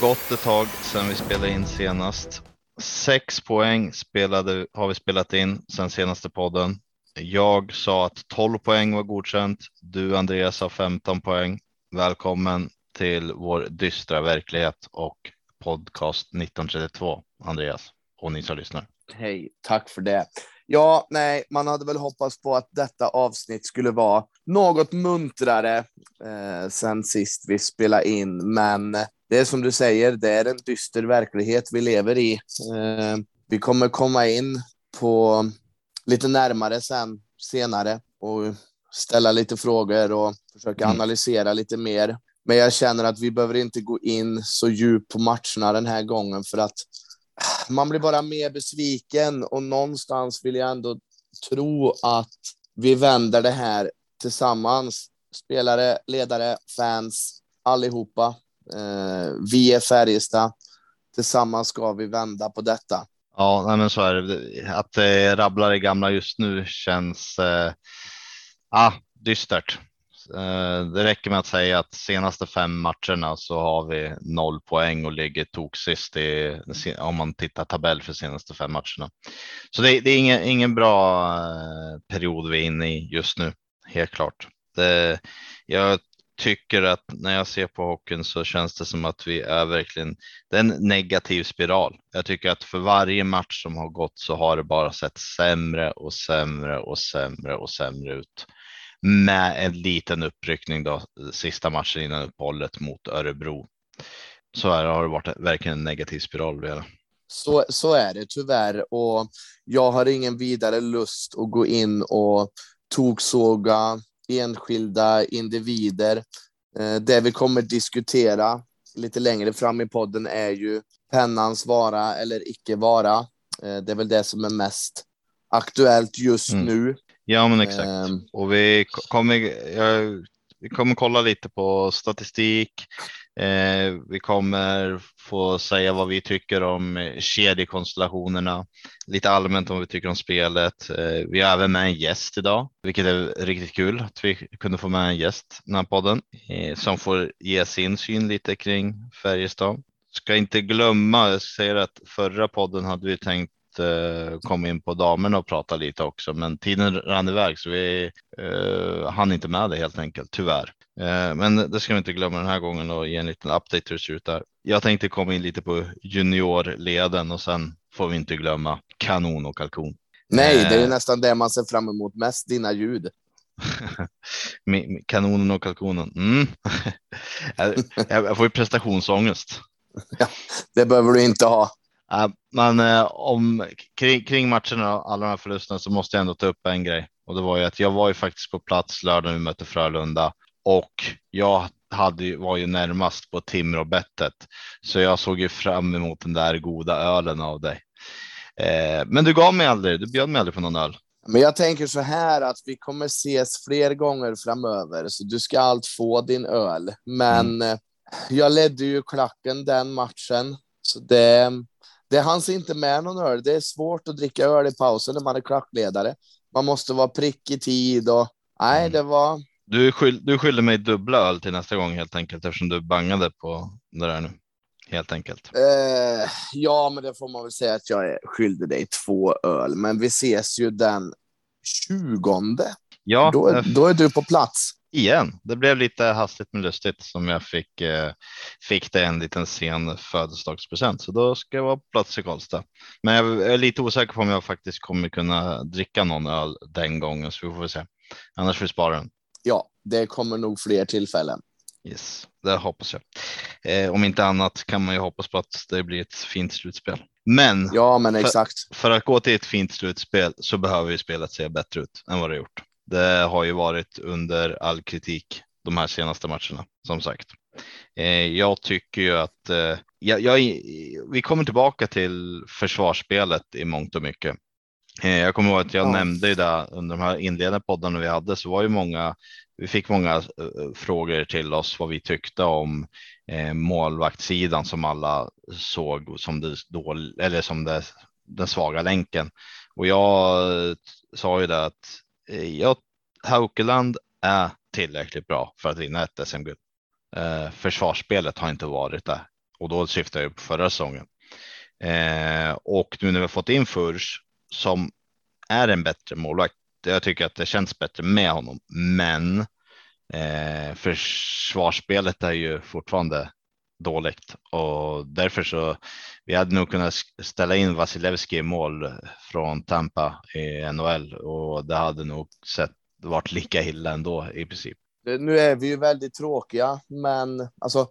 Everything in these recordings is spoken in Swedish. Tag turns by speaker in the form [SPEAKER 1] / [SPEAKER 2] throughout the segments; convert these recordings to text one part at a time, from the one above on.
[SPEAKER 1] gått ett tag sedan vi spelade in senast. Sex poäng spelade, har vi spelat in sedan senaste podden. Jag sa att 12 poäng var godkänt. Du Andreas har 15 poäng. Välkommen till vår dystra verklighet och podcast 1932. Andreas och ni som lyssnar.
[SPEAKER 2] Hej, tack för det. Ja, nej, man hade väl hoppats på att detta avsnitt skulle vara något muntrare eh, sen sist vi spelade in, men det är som du säger, det är en dyster verklighet vi lever i. Eh, vi kommer komma in på lite närmare sen senare och ställa lite frågor och försöka mm. analysera lite mer. Men jag känner att vi behöver inte gå in så djupt på matcherna den här gången för att man blir bara mer besviken och någonstans vill jag ändå tro att vi vänder det här tillsammans. Spelare, ledare, fans, allihopa. Eh, vi är Färjestad. Tillsammans ska vi vända på detta.
[SPEAKER 1] Ja, nej men så är det. Att det rabblar i gamla just nu känns eh, ah, dystert. Eh, det räcker med att säga att senaste fem matcherna så har vi noll poäng och ligger toksist i, om man tittar tabell för senaste fem matcherna. Så det, det är ingen, ingen bra eh, period vi är inne i just nu, helt klart. Det, jag tycker att när jag ser på hockeyn så känns det som att vi är verkligen, det är en negativ spiral. Jag tycker att för varje match som har gått så har det bara sett sämre och sämre och sämre och sämre ut med en liten uppryckning då sista matchen innan uppehållet mot Örebro. Så är det, har det varit verkligen en negativ spiral.
[SPEAKER 2] Så, så är det tyvärr och jag har ingen vidare lust att gå in och toksåga enskilda individer. Eh, det vi kommer diskutera lite längre fram i podden är ju pennans vara eller icke vara. Eh, det är väl det som är mest aktuellt just mm. nu.
[SPEAKER 1] Ja, men exakt. Um, och vi kommer, jag, vi kommer kolla lite på statistik. Eh, vi kommer få säga vad vi tycker om kedjekonstellationerna, lite allmänt om vad vi tycker om spelet. Eh, vi har även med en gäst idag, vilket är riktigt kul att vi kunde få med en gäst i den här podden eh, som får ge sin syn lite kring Färjestad. Ska inte glömma, jag säger att förra podden hade vi tänkt eh, komma in på damerna och prata lite också, men tiden rann iväg så vi eh, hann inte med det helt enkelt, tyvärr. Eh, men det ska vi inte glömma den här gången och ge en liten update hur det ser ut där. Jag tänkte komma in lite på juniorleden och sen får vi inte glömma kanon och kalkon.
[SPEAKER 2] Nej, det är eh. nästan det man ser fram emot mest, dina ljud.
[SPEAKER 1] Kanonen och kalkonen. Mm. jag får ju prestationsångest.
[SPEAKER 2] Ja, det behöver du inte ha.
[SPEAKER 1] Men eh, om kring, kring matcherna och alla de här förlusterna så måste jag ändå ta upp en grej och det var ju att jag var ju faktiskt på plats lördag när vi mötte Frölunda och jag hade, var ju närmast på Timrå-bettet så jag såg ju fram emot den där goda ölen av dig. Eh, men du gav mig aldrig, du bjöd mig aldrig på någon öl.
[SPEAKER 2] Men jag tänker så här att vi kommer ses fler gånger framöver, så du ska allt få din öl. Men mm. Eh, jag ledde ju klacken den matchen, så det, det hanns inte med någon öl. Det är svårt att dricka öl i pausen när man är klackledare. Man måste vara prick i tid och nej, mm. det var.
[SPEAKER 1] Du, skyll, du skyller mig dubbla öl till nästa gång helt enkelt eftersom du bangade på det där nu. Helt enkelt.
[SPEAKER 2] Eh, ja, men det får man väl säga att jag är skyldig dig två öl, men vi ses ju den 20. Ja, då, eh, då är du på plats
[SPEAKER 1] igen. Det blev lite hastigt men lustigt som jag fick. Eh, fick det en liten sen födelsedagspresent så då ska jag vara på plats i Karlstad. Men jag är lite osäker på om jag faktiskt kommer kunna dricka någon öl den gången så vi får se. Annars får vi spara den.
[SPEAKER 2] Ja, det kommer nog fler tillfällen.
[SPEAKER 1] Yes, det hoppas jag. Eh, om inte annat kan man ju hoppas på att det blir ett fint slutspel. Men,
[SPEAKER 2] ja, men exakt.
[SPEAKER 1] För, för att gå till ett fint slutspel så behöver ju spelet se bättre ut än vad det gjort. Det har ju varit under all kritik de här senaste matcherna som sagt. Eh, jag tycker ju att eh, jag, jag, vi kommer tillbaka till försvarsspelet i mångt och mycket. Eh, jag kommer ihåg att jag ja. nämnde det under de här inledande poddarna vi hade så var ju många. Vi fick många frågor till oss vad vi tyckte om målvaktssidan som alla såg som det dåliga eller som det, den svaga länken. Och jag sa ju det att Eh, jag, Haukeland är tillräckligt bra för att vinna ett SM-guld. Eh, försvarsspelet har inte varit det och då syftar jag på förra säsongen. Eh, och nu när vi har fått in Furs som är en bättre målvakt. Jag tycker att det känns bättre med honom, men eh, försvarsspelet är ju fortfarande dåligt och därför så vi hade nog kunnat ställa in Vasilevski i mål från Tampa i NHL och det hade nog sett varit lika illa ändå i princip.
[SPEAKER 2] Eh, nu är vi ju väldigt tråkiga, men alltså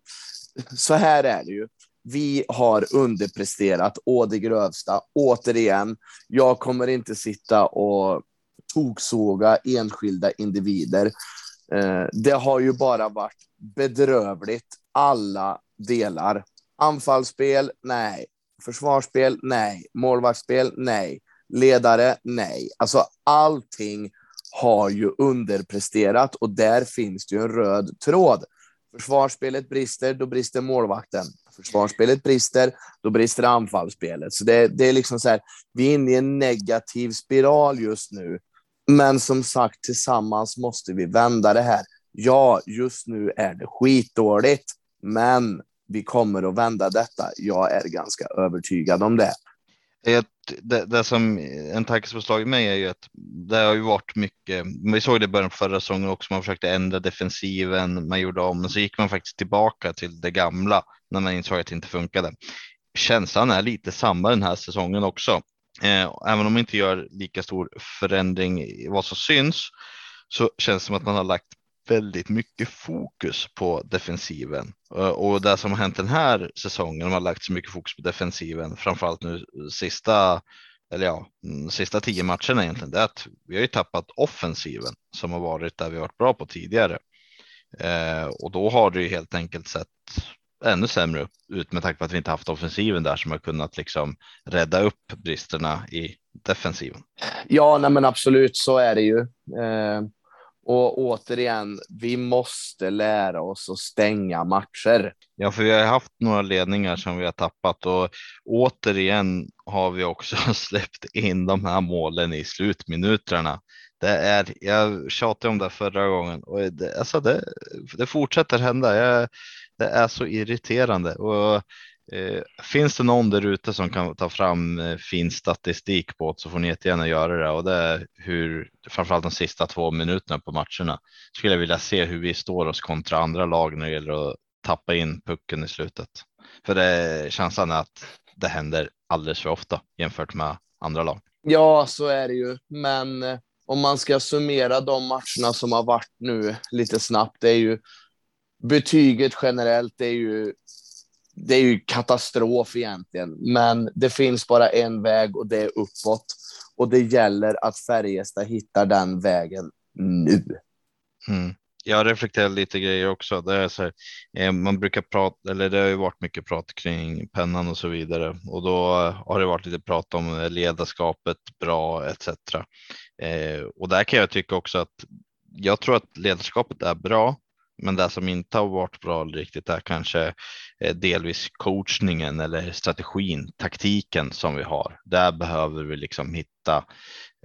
[SPEAKER 2] så här är det ju. Vi har underpresterat å det grövsta. Återigen, jag kommer inte sitta och toksåga enskilda individer. Eh, det har ju bara varit bedrövligt alla delar. Anfallsspel, nej. Försvarsspel, nej. Målvaktsspel, nej. Ledare, nej. Alltså allting har ju underpresterat och där finns det ju en röd tråd. Försvarsspelet brister, då brister målvakten. Försvarsspelet brister, då brister anfallsspelet. Så det, det är liksom så här, vi är inne i en negativ spiral just nu. Men som sagt, tillsammans måste vi vända det här. Ja, just nu är det skitdåligt, men vi kommer att vända detta. Jag är ganska övertygad om det.
[SPEAKER 1] Ett, det, det som en tanke som slagit mig är ju att det har ju varit mycket. Vi såg det i början på förra säsongen också. Man försökte ändra defensiven. Man gjorde om, men så gick man faktiskt tillbaka till det gamla när man insåg att det inte funkade. Känslan är lite samma den här säsongen också. Eh, även om man inte gör lika stor förändring i vad som syns så känns det som att man har lagt väldigt mycket fokus på defensiven eh, och det som har hänt den här säsongen. De har lagt så mycket fokus på defensiven, framförallt nu sista eller ja, mm, sista tio matcherna egentligen. Det är att vi har ju tappat offensiven som har varit där vi varit bra på tidigare eh, och då har det ju helt enkelt sett ännu sämre ut med tanke på att vi inte haft offensiven där som har kunnat liksom rädda upp bristerna i defensiven.
[SPEAKER 2] Ja, nej men absolut så är det ju. Eh, och återigen, vi måste lära oss att stänga matcher.
[SPEAKER 1] Ja, för vi har haft några ledningar som vi har tappat och återigen har vi också släppt in de här målen i slutminuterna. Det är, jag tjatade om det förra gången och det, alltså det, det fortsätter hända. Jag, det är så irriterande och Eh, finns det någon där ute som kan ta fram eh, fin statistik på det så får ni jättegärna göra det och det är hur framförallt de sista två minuterna på matcherna skulle jag vilja se hur vi står oss kontra andra lag när det gäller att tappa in pucken i slutet. För det känslan är att det händer alldeles för ofta jämfört med andra lag.
[SPEAKER 2] Ja, så är det ju, men eh, om man ska summera de matcherna som har varit nu lite snabbt, det är ju betyget generellt, det är ju det är ju katastrof egentligen, men det finns bara en väg och det är uppåt. Och det gäller att Färjestad hittar den vägen nu.
[SPEAKER 1] Mm. Jag reflekterar lite grejer också. Det är så här, eh, man brukar prata, eller det har ju varit mycket prat kring pennan och så vidare och då eh, har det varit lite prat om eh, ledarskapet bra etc. Eh, och där kan jag tycka också att jag tror att ledarskapet är bra, men det som inte har varit bra riktigt är kanske eh, delvis coachningen eller strategin, taktiken som vi har. Där behöver vi liksom hitta,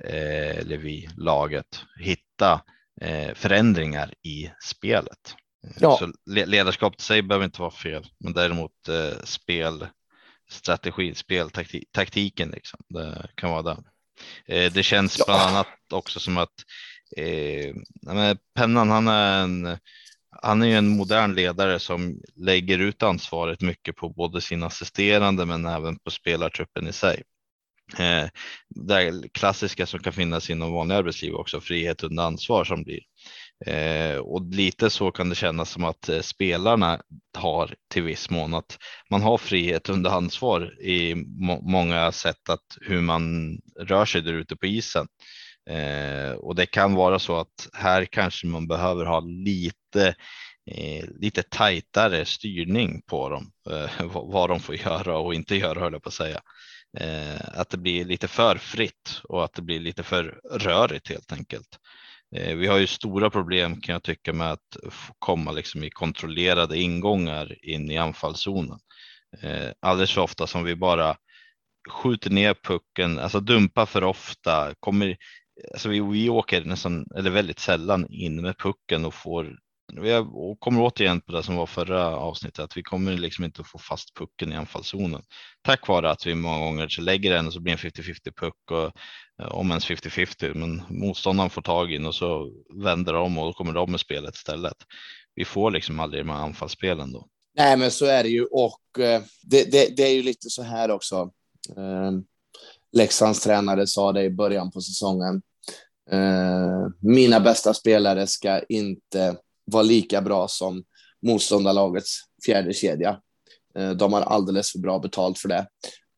[SPEAKER 1] eh, eller vi, laget, hitta eh, förändringar i spelet. Ja. Så ledarskapet i sig behöver inte vara fel, men däremot spel, strategi, speltaktiken, liksom. det kan vara det. Det känns bland annat också som att eh, Pennan, han är en han är ju en modern ledare som lägger ut ansvaret mycket på både sin assisterande men även på spelartruppen i sig. Eh, det klassiska som kan finnas inom vanliga arbetsliv också, frihet under ansvar som blir. Eh, och lite så kan det kännas som att eh, spelarna har till viss mån att man har frihet under ansvar i må många sätt att hur man rör sig där ute på isen. Eh, och det kan vara så att här kanske man behöver ha lite eh, lite tajtare styrning på dem, eh, vad de får göra och inte göra höll jag på att säga. Eh, att det blir lite för fritt och att det blir lite för rörigt helt enkelt. Eh, vi har ju stora problem kan jag tycka med att komma liksom i kontrollerade ingångar in i anfallszonen. Eh, alldeles för ofta som vi bara skjuter ner pucken, alltså dumpar för ofta, kommer Alltså vi, vi åker nästan, eller väldigt sällan in med pucken och får vi kommer återigen på det som var förra avsnittet, att vi kommer liksom inte att få fast pucken i anfallszonen. Tack vare att vi många gånger så lägger den och så blir en 50-50 puck och eh, om ens 50-50, men motståndaren får tag i och så vänder de och då kommer de med spelet istället. Vi får liksom aldrig de här anfallsspelen då.
[SPEAKER 2] Nej, men så är det ju och eh, det, det, det är ju lite så här också. Ehm, Leksands tränare sa det i början på säsongen. Eh, mina bästa spelare ska inte vara lika bra som motståndarlagets fjärde kedja. Eh, de har alldeles för bra betalt för det.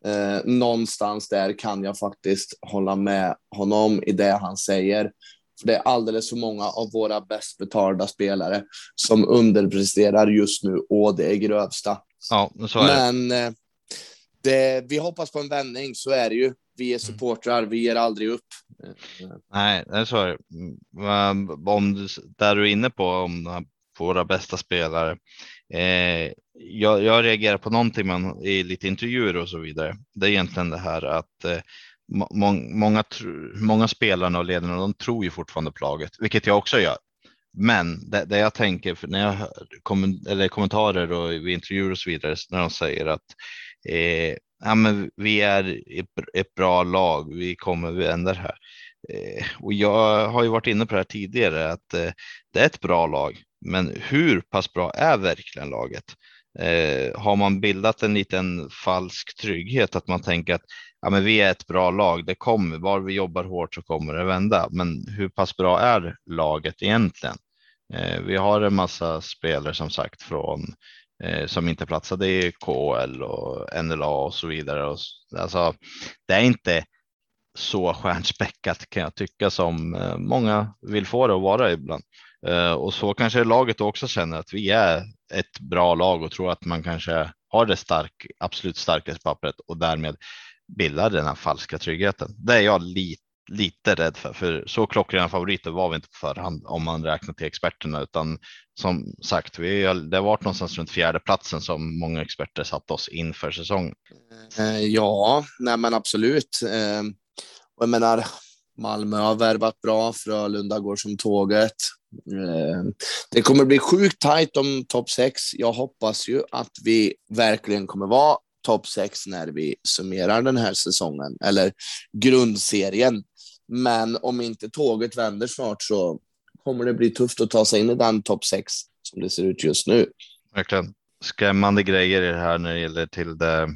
[SPEAKER 2] Eh, någonstans där kan jag faktiskt hålla med honom i det han säger. För det är alldeles för många av våra bäst betalda spelare som underpresterar just nu och det är grövsta.
[SPEAKER 1] Ja, så är det.
[SPEAKER 2] Men eh, det, vi hoppas på en vändning, så är det ju. Vi är supportrar, vi ger aldrig upp.
[SPEAKER 1] Nej, det så är det. Mm, om du, där du är inne på, om våra bästa spelare. Eh, jag, jag reagerar på någonting man, i lite intervjuer och så vidare. Det är egentligen det här att eh, må, många, många spelarna och ledarna, de tror ju fortfarande på laget, vilket jag också gör. Men det, det jag tänker när jag hör kom, eller kommentarer och intervjuer och så vidare, när de säger att eh, ja, men vi är ett, bra lag, vi kommer vända det här. Eh, och jag har ju varit inne på det här tidigare att eh, det är ett bra lag, men hur pass bra är verkligen laget? Eh, har man bildat en liten falsk trygghet att man tänker att ja, men vi är ett bra lag, det kommer, var vi jobbar hårt så kommer det vända. Men hur pass bra är laget egentligen? Vi har en massa spelare som sagt från Eh, som inte platsade i KL och NLA och så vidare. Och, alltså, det är inte så stjärnspäckat kan jag tycka som eh, många vill få det att vara ibland. Eh, och så kanske laget också känner att vi är ett bra lag och tror att man kanske har det stark, absolut starkaste pappret och därmed bildar den här falska tryggheten. Det är jag lite lite rädd för, för så klockrena favoriter var vi inte på förhand om man räknar till experterna, utan som sagt, vi, det har varit någonstans runt fjärde platsen som många experter satt oss inför säsongen.
[SPEAKER 2] Eh, ja, nej men absolut. Eh, och jag menar, Malmö har värvat bra, Frölunda går som tåget. Eh, det kommer bli sjukt tajt om topp sex. Jag hoppas ju att vi verkligen kommer vara topp sex när vi summerar den här säsongen, eller grundserien. Men om inte tåget vänder snart så kommer det bli tufft att ta sig in i den topp 6 som det ser ut just nu.
[SPEAKER 1] Verkligen skrämmande grejer i det här när det gäller till det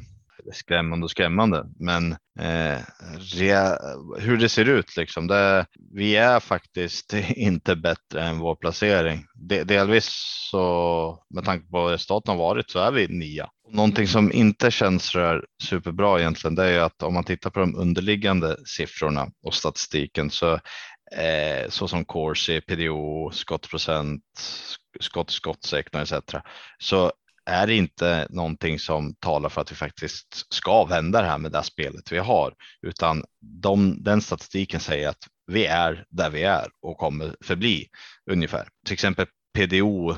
[SPEAKER 1] skrämmande och skrämmande, men eh, rea, hur det ser ut liksom. Det, vi är faktiskt inte bättre än vår placering. De, delvis så med tanke på resultaten har varit så är vi nia. Någonting som inte känns rör superbra egentligen, det är ju att om man tittar på de underliggande siffrorna och statistiken så eh, så som Corsi, PDO, skottprocent, skott, skottsektorn etc. Så är det inte någonting som talar för att vi faktiskt ska vända det här med det spelet vi har, utan de, den statistiken säger att vi är där vi är och kommer förbli ungefär. Till exempel PDO,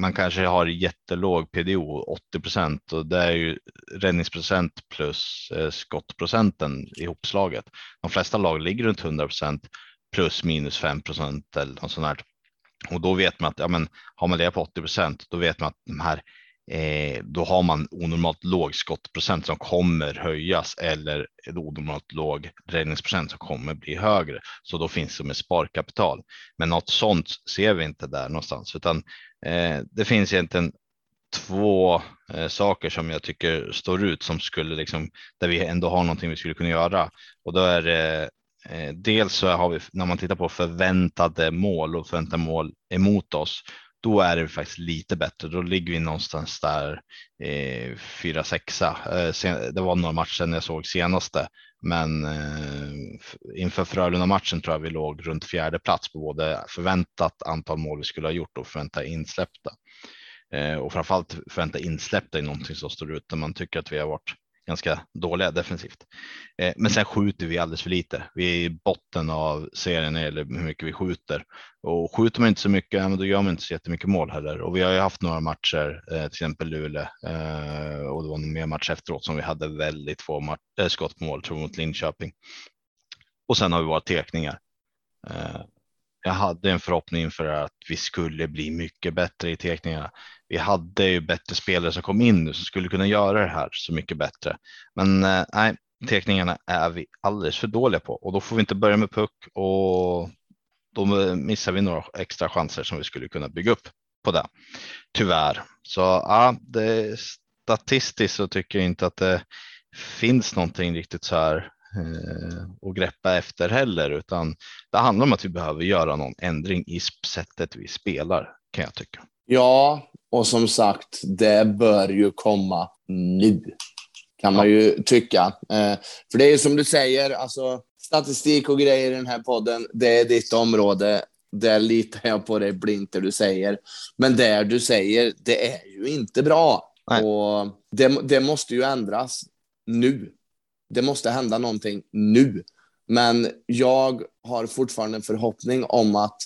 [SPEAKER 1] man kanske har jättelåg PDO, 80 procent och det är ju räddningsprocent plus eh, skottprocenten ihopslaget. De flesta lag ligger runt 100 procent plus minus 5 procent eller något sånt här. Och då vet man att ja, men har man det på 80 procent, då vet man att de här eh, då har man onormalt låg skottprocent som kommer höjas eller onormalt låg räddningsprocent som kommer bli högre. Så då finns det med sparkapital. Men något sånt ser vi inte där någonstans, utan eh, det finns egentligen två eh, saker som jag tycker står ut som skulle liksom där vi ändå har någonting vi skulle kunna göra och då är det eh, dels så har vi när man tittar på förväntade mål och förväntade mål emot oss då är det faktiskt lite bättre. Då ligger vi någonstans där eh, 4-6. Eh, det var några matcher sedan jag såg senaste, men eh, inför Frölunda matchen tror jag vi låg runt fjärde plats på både förväntat antal mål vi skulle ha gjort och förväntat insläppta. Eh, och framförallt förvänta insläppta är någonting som står ut där man tycker att vi har varit ganska dåliga defensivt. Eh, men sen skjuter vi alldeles för lite. Vi är i botten av serien eller hur mycket vi skjuter och skjuter man inte så mycket, då gör man inte så jättemycket mål heller. Och vi har ju haft några matcher, eh, till exempel Luleå eh, och det var en mer match efteråt som vi hade väldigt få match, eh, skott på mål, tror mot Linköping. Och sen har vi våra tekningar. Eh, jag hade en förhoppning för att vi skulle bli mycket bättre i teckningarna. Vi hade ju bättre spelare som kom in nu som skulle kunna göra det här så mycket bättre. Men eh, nej, teckningarna är vi alldeles för dåliga på och då får vi inte börja med puck och då eh, missar vi några extra chanser som vi skulle kunna bygga upp på det. Tyvärr. Så ja, det, statistiskt så tycker jag inte att det finns någonting riktigt så här eh, att greppa efter heller, utan det handlar om att vi behöver göra någon ändring i sättet vi spelar kan jag tycka.
[SPEAKER 2] Ja, och som sagt, det bör ju komma nu kan man ju tycka. Eh, för det är som du säger, alltså statistik och grejer i den här podden, det är ditt område. Där litar jag på dig blint det du säger. Men det du säger, det är ju inte bra. Nej. Och det, det måste ju ändras nu. Det måste hända någonting nu. Men jag har fortfarande en förhoppning om att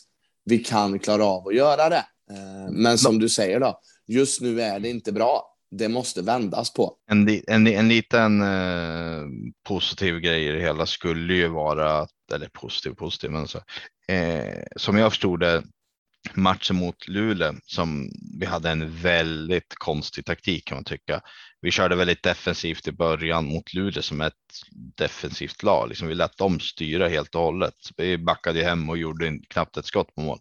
[SPEAKER 2] vi kan klara av att göra det. Eh, men som du säger då, just nu är det inte bra. Det måste vändas på.
[SPEAKER 1] En, en, en liten eh, positiv grej i det hela skulle ju vara, eller positiv positiv, men så, eh, som jag förstod det matchen mot Luleå som vi hade en väldigt konstig taktik kan man tycka. Vi körde väldigt defensivt i början mot Luleå som ett defensivt lag. Liksom vi lät dem styra helt och hållet. Vi backade hem och gjorde knappt ett skott på mål.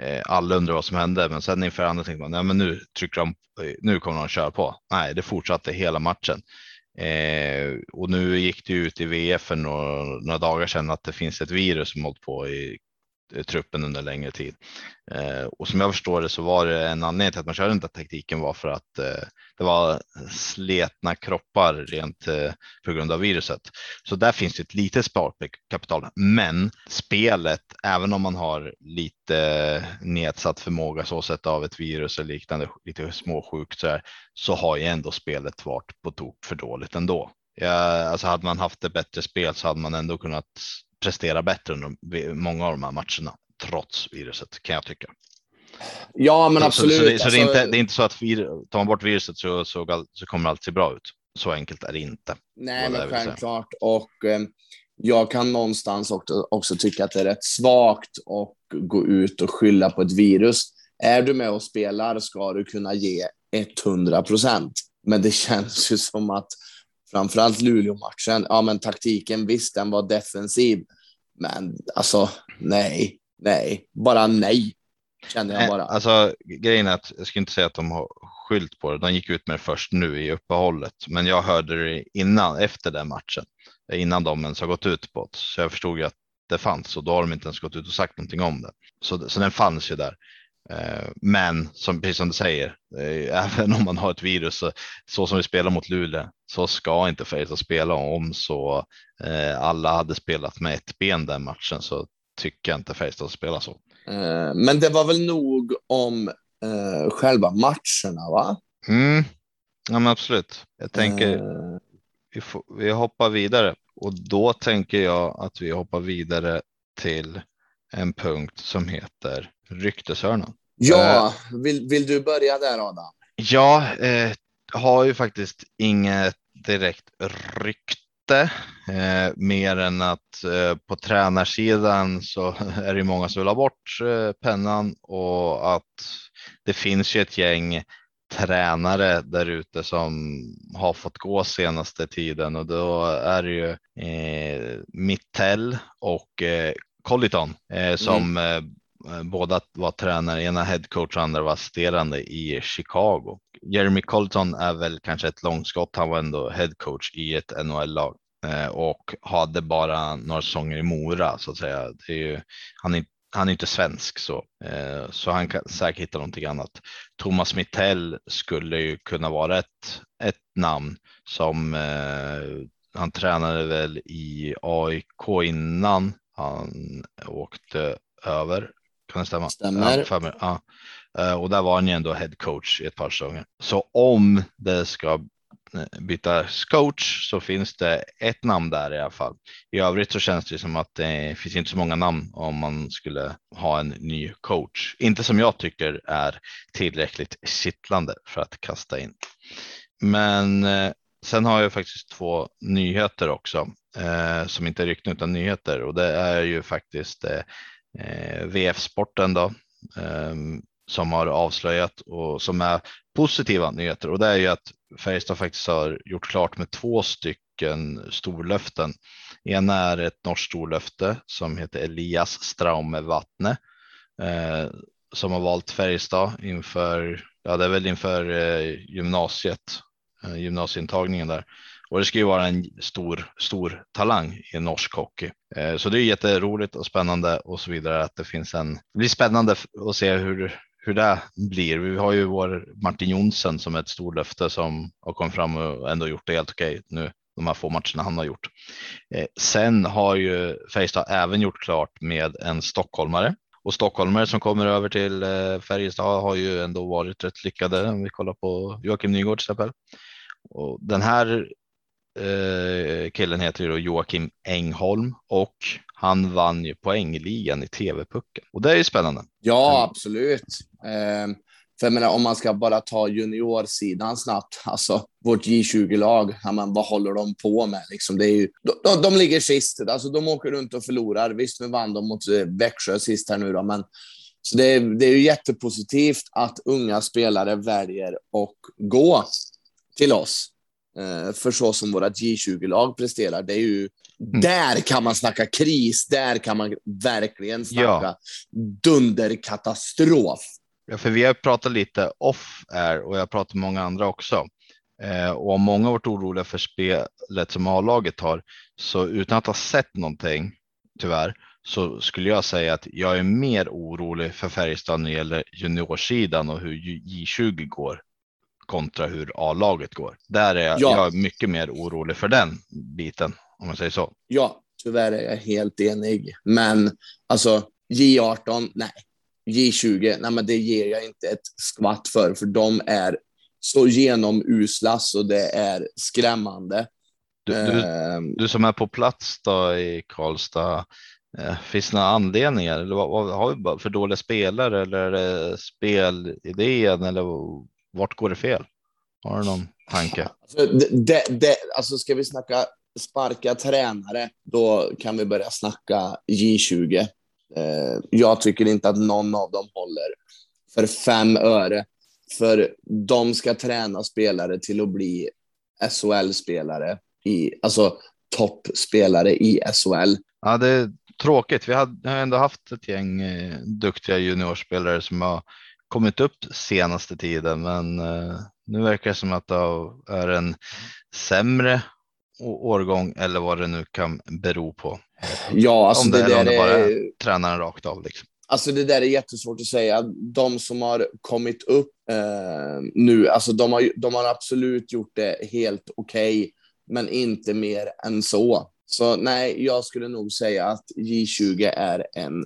[SPEAKER 1] Eh, alla undrar vad som hände, men sen inför andra tänkte man, nej, men nu trycker de, eh, nu kommer de köra på. Nej, det fortsatte hela matchen. Eh, och nu gick det ut i VF för några, några dagar sedan att det finns ett virus som hållit på i Eh, truppen under längre tid. Eh, och som jag förstår det så var det en anledning till att man körde den där taktiken var för att eh, det var sletna kroppar rent eh, på grund av viruset. Så där finns det ett litet sparkapital, men spelet, även om man har lite nedsatt förmåga så sett av ett virus eller liknande, lite småsjukt så här, så har ju ändå spelet varit på tok för dåligt ändå. Ja, alltså hade man haft ett bättre spel så hade man ändå kunnat prestera bättre under många av de här matcherna, trots viruset kan jag tycka.
[SPEAKER 2] Ja, men absolut.
[SPEAKER 1] Så, så, det, så alltså... det, är inte, det, är inte, så att tar man bort viruset så, så, så kommer allt se bra ut. Så enkelt är det inte.
[SPEAKER 2] Nej, men självklart. Och eh, jag kan någonstans också, också tycka att det är rätt svagt att gå ut och skylla på ett virus. Är du med och spelar ska du kunna ge 100 procent. Men det känns ju som att framförallt Luleå-matchen, ja men taktiken visst, den var defensiv, men alltså nej, nej, bara nej, kände jag bara.
[SPEAKER 1] Alltså grejen är att jag skulle inte säga att de har skylt på det, de gick ut med det först nu i uppehållet, men jag hörde det innan, efter den matchen, innan de ens har gått ut på det, så jag förstod ju att det fanns och då har de inte ens gått ut och sagt någonting om det. Så, så den fanns ju där. Eh, men som, precis som du säger, eh, även om man har ett virus så, så som vi spelar mot Luleå så ska inte Färjestad spela om så eh, alla hade spelat med ett ben den matchen så tycker jag inte Färjestad spelar så.
[SPEAKER 2] Men det var väl nog om eh, själva matcherna, va?
[SPEAKER 1] Mm. Ja, men absolut. Jag tänker uh... vi, får, vi hoppar vidare och då tänker jag att vi hoppar vidare till en punkt som heter rykteshörnan.
[SPEAKER 2] Ja, eh, vill, vill du börja där Adam?
[SPEAKER 1] Ja, eh, har ju faktiskt inget direkt rykte eh, mer än att eh, på tränarsidan så är det många som vill ha bort eh, pennan och att det finns ju ett gäng tränare där ute som har fått gå senaste tiden och då är det ju eh, Mittell och eh, Colliton eh, som mm. Eh, båda var tränare, ena headcoach och andra var assisterande i Chicago. Jeremy Colton är väl kanske ett långskott. Han var ändå headcoach i ett NHL-lag eh, och hade bara några säsonger i Mora så att säga. Det är ju, han, är, han är inte svensk så, eh, så han kan säkert hitta någonting annat. Thomas Mittell skulle ju kunna vara ett, ett namn som han tränade väl i AIK innan han åkte över kan det stämma?
[SPEAKER 2] Stämmer.
[SPEAKER 1] Ja, ja. Eh, och där var han ju ändå head coach i ett par säsonger. Så om det ska eh, bytas coach så finns det ett namn där i alla fall. I övrigt så känns det som att det finns inte så många namn om man skulle ha en ny coach. Inte som jag tycker är tillräckligt kittlande för att kasta in. Men eh, sen har jag faktiskt två nyheter också eh, som inte är rykten utan nyheter och det är ju faktiskt eh, eh, VF Sporten då, eh, som har avslöjat och som är positiva nyheter och det är ju att Färjestad faktiskt har gjort klart med två stycken storlöften. Ena är ett norskt storlöfte som heter Elias Straume Vatne eh, som har valt Färjestad inför, ja det är väl inför eh, gymnasiet, eh, gymnasieintagningen där. Och det ska ju vara en stor, stor talang i norsk hockey. Eh, så det är jätteroligt och spännande och så vidare att det finns en, det blir spännande att se hur, hur det blir. Vi har ju vår Martin Jonsson som är ett stort löfte som har kommit fram och ändå gjort det helt okej nu de här få matcherna han har gjort. Eh, sen har ju Färjestad även gjort klart med en stockholmare och stockholmare som kommer över till eh, Färjestad har ju ändå varit rätt lyckade om vi kollar på Joakim Nygård till exempel. Och den här eh, killen heter ju då Joakim Engholm och han vann ju poängligan i TV-pucken och det är ju spännande.
[SPEAKER 2] Ja, absolut. Eh, för jag menar, om man ska bara ta juniorsidan snabbt, alltså vårt J20-lag, ja, vad håller de på med? Liksom, det är ju, de, de ligger sist, alltså de åker runt och förlorar. Visst, nu vann de mot eh, Växjö sist här nu då, men så det är, det är ju jättepositivt att unga spelare väljer att gå till oss. Eh, för så som våra J20-lag presterar, det är ju Mm. Där kan man snacka kris, där kan man verkligen snacka ja. dunderkatastrof.
[SPEAKER 1] Ja, för vi har pratat lite off är och jag har pratat med många andra också. Eh, och om många varit oroliga för spelet som A-laget har, så utan att ha sett någonting, tyvärr, så skulle jag säga att jag är mer orolig för Färjestad när det gäller juniorsidan och hur J20 går kontra hur A-laget går. Där är jag, ja. jag är mycket mer orolig för den biten om man säger så.
[SPEAKER 2] Ja, tyvärr är jag helt enig. Men alltså J18, nej. J20, nej men det ger jag inte ett skvatt för, för de är så genomusla så det är skrämmande.
[SPEAKER 1] Du, du, uh, du som är på plats då i Karlstad, eh, finns det några anledningar? Eller har vi för dåliga spelare eller är det spelidén eller vart går det fel? Har du någon tanke?
[SPEAKER 2] Alltså, det, det, alltså ska vi snacka sparka tränare, då kan vi börja snacka J20. Eh, jag tycker inte att någon av dem håller för fem öre. För de ska träna spelare till att bli SHL-spelare, i, alltså toppspelare i SHL.
[SPEAKER 1] Ja, det är tråkigt. Vi har ändå haft ett gäng eh, duktiga juniorspelare som har kommit upp senaste tiden, men eh, nu verkar det som att det är en sämre årgång eller vad det nu kan bero på.
[SPEAKER 2] Ja, alltså
[SPEAKER 1] om det,
[SPEAKER 2] det där
[SPEAKER 1] om det bara är,
[SPEAKER 2] är
[SPEAKER 1] tränaren rakt av. Liksom.
[SPEAKER 2] Alltså det där är jättesvårt att säga. De som har kommit upp eh, nu, alltså de har, de har absolut gjort det helt okej, okay, men inte mer än så. Så nej, jag skulle nog säga att J20 är en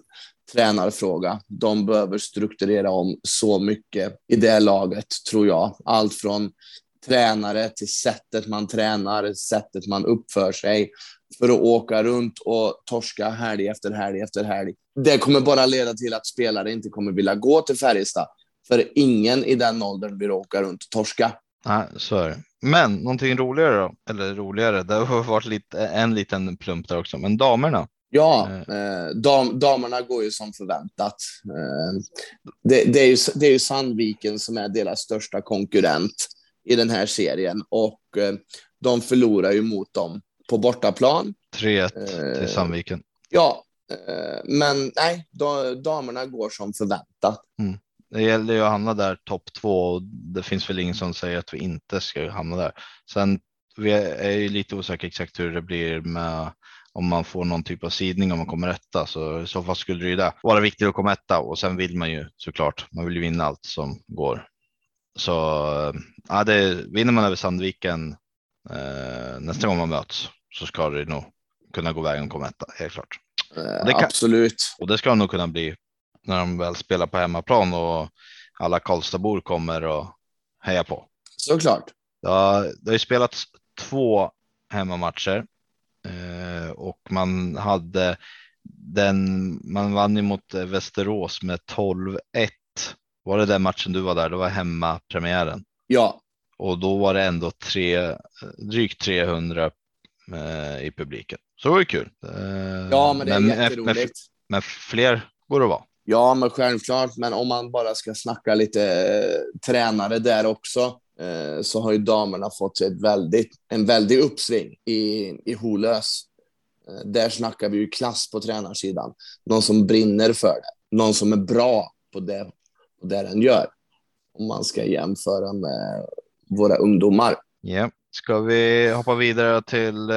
[SPEAKER 2] tränarfråga. De behöver strukturera om så mycket i det laget, tror jag. Allt från tränare till sättet man tränar, sättet man uppför sig för att åka runt och torska helg efter helg efter helg. Det kommer bara leda till att spelare inte kommer vilja gå till Färjestad, för ingen i den åldern vill åka runt och torska.
[SPEAKER 1] Nej, så är det. Men någonting roligare då, eller roligare, det har varit lite, en liten plump där också, men damerna.
[SPEAKER 2] Ja, eh. eh, dam, damerna går ju som förväntat. Eh, det, det, är ju, det är ju Sandviken som är deras största konkurrent i den här serien och eh, de förlorar ju mot dem på bortaplan.
[SPEAKER 1] 3-1 till Sandviken.
[SPEAKER 2] Ja, men nej, damerna går som förväntat.
[SPEAKER 1] Mm. Det gäller ju att hamna där topp två och det finns väl ingen som säger att vi inte ska hamna där. Sen vi är ju lite osäkra exakt hur det blir med om man får någon typ av sidning om man kommer etta så i så fall skulle det ju vara viktigt att komma etta och sen vill man ju såklart. Man vill ju vinna allt som går. Så ja, det, vinner man över Sandviken eh, nästa gång man möts så ska det nog kunna gå vägen och komma etta, helt klart.
[SPEAKER 2] Eh, kan, absolut.
[SPEAKER 1] Och det ska nog kunna bli när de väl spelar på hemmaplan och alla Karlstadbor kommer och heja på.
[SPEAKER 2] Såklart.
[SPEAKER 1] Ja, det har ju spelats två hemmamatcher och man hade den. Man vann ju mot Västerås med 12-1 var det den matchen du var där? Det var hemma premiären.
[SPEAKER 2] Ja.
[SPEAKER 1] Och då var det ändå tre, drygt 300 eh, i publiken. Så det var ju kul.
[SPEAKER 2] Eh, ja, men det är men, jätteroligt.
[SPEAKER 1] Med, fler går det att vara.
[SPEAKER 2] Ja, men självklart. Men om man bara ska snacka lite eh, tränare där också, eh, så har ju damerna fått sig ett väldigt, en väldig uppsving i, i Holös. Eh, där snackar vi ju klass på tränarsidan. Någon som brinner för det. Någon som är bra på det, på det den gör. Om man ska jämföra med våra ungdomar.
[SPEAKER 1] Ja, ska vi hoppa vidare till eh,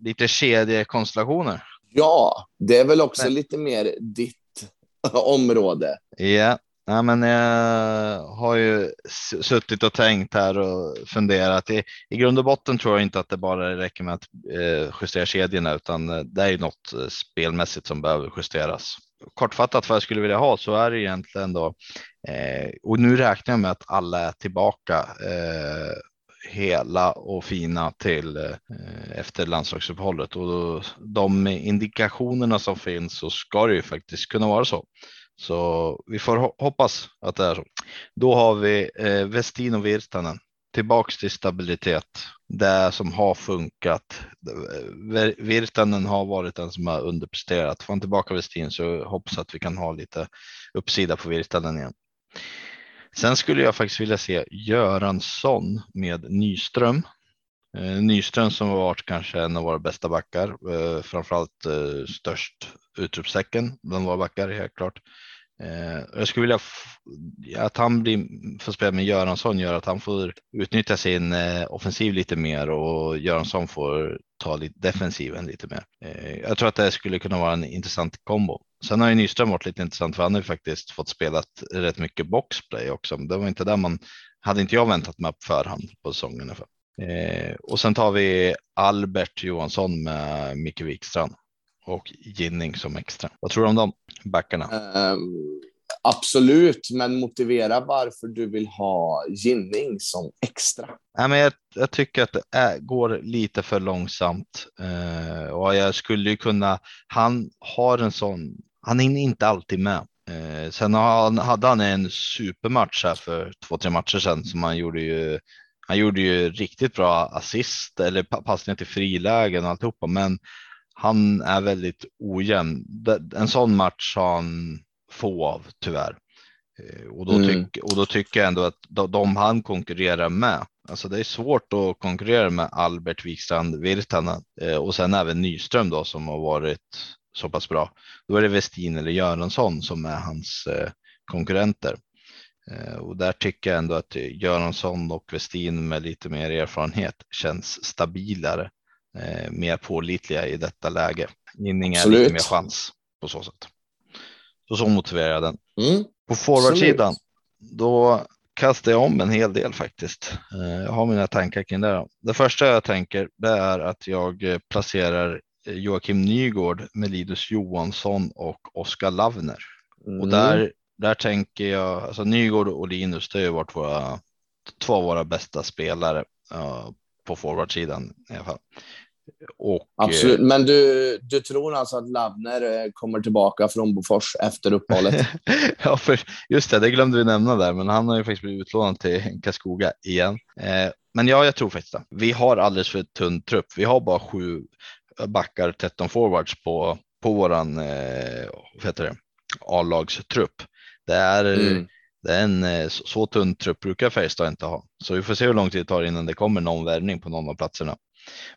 [SPEAKER 1] lite kedjekonstellationer?
[SPEAKER 2] Ja, det är väl också Nej. lite mer ditt område.
[SPEAKER 1] Ja, Nej, men jag har ju suttit och tänkt här och funderat. I, I grund och botten tror jag inte att det bara räcker med att eh, justera kedjorna, utan eh, det är ju något eh, spelmässigt som behöver justeras. Kortfattat vad jag skulle vilja ha så är det egentligen då, eh, och nu räknar jag med att alla är tillbaka eh, hela och fina till eh, efter landslagsuppehållet och då, de indikationerna som finns så ska det ju faktiskt kunna vara så. Så vi får hoppas att det är så. Då har vi eh, Westin och Virtanen tillbaks till stabilitet. Det som har funkat. Virtanen har varit den som har underpresterat. Får han tillbaka Westin så hoppas att vi kan ha lite uppsida på Virtanen igen. Sen skulle jag faktiskt vilja se Göransson med Nyström. Eh, Nyström som har varit kanske en av våra bästa backar, eh, framförallt eh, störst utropstecken bland våra backar helt klart. Jag skulle vilja att han blir, får spela med Göransson gör att han får utnyttja sin offensiv lite mer och Göransson får ta lite defensiven lite mer. Jag tror att det skulle kunna vara en intressant kombo. Sen har ju Nyström varit lite intressant för han har ju faktiskt fått spela rätt mycket boxplay också. Det var inte där man hade inte jag väntat mig på förhand på säsongen. Eh, och sen tar vi Albert Johansson med Micke Wikstrand och Ginning som extra. Vad tror du om de backarna?
[SPEAKER 2] Um, absolut, men motivera varför du vill ha Ginning som extra.
[SPEAKER 1] Nej, men jag, jag tycker att det är, går lite för långsamt uh, och jag skulle ju kunna. Han har en sån. Han är inte alltid med. Uh, sen han, hade han en supermatch här för två, tre matcher sedan som han gjorde ju. Han gjorde ju riktigt bra assist eller passningar till frilägen och alltihopa, men han är väldigt ojämn. En sån match har han få av tyvärr. Eh, och då, mm. tyck, och då tycker jag ändå att de han konkurrerar med, alltså det är svårt att konkurrera med Albert Wikstrand Virtanen eh, och sen även Nyström då som har varit så pass bra. Då är det Westin eller Göransson som är hans eh, konkurrenter. Och där tycker jag ändå att Göransson och Westin med lite mer erfarenhet känns stabilare eh, mer pålitliga i detta läge. Ginning är lite mer chans på så sätt. Så så motiverar jag den. Mm. På forwardsidan, då kastar jag om en hel del faktiskt. Eh, jag har mina tankar kring det. Det första jag tänker det är att jag placerar Joakim Nygård med Linus Johansson och Oskar Lavner. Mm. Och där, där tänker jag, alltså Nygård och Linus, det har ju varit våra, två av våra bästa spelare uh, på forwardsidan i alla fall.
[SPEAKER 2] Och, Absolut, men du, du tror alltså att Lavner eh, kommer tillbaka från Bofors efter uppehållet?
[SPEAKER 1] ja, för just det, det glömde vi nämna där, men han har ju faktiskt blivit utlånad till Karlskoga igen. Eh, men ja, jag tror faktiskt det. Vi har alldeles för tunn trupp. Vi har bara sju backar, 13 forwards på, på våran eh, A-lagstrupp. Det är mm. Det är en eh, så, så tunn trupp brukar Färjestad inte ha, så vi får se hur lång tid det tar innan det kommer någon värvning på någon av platserna.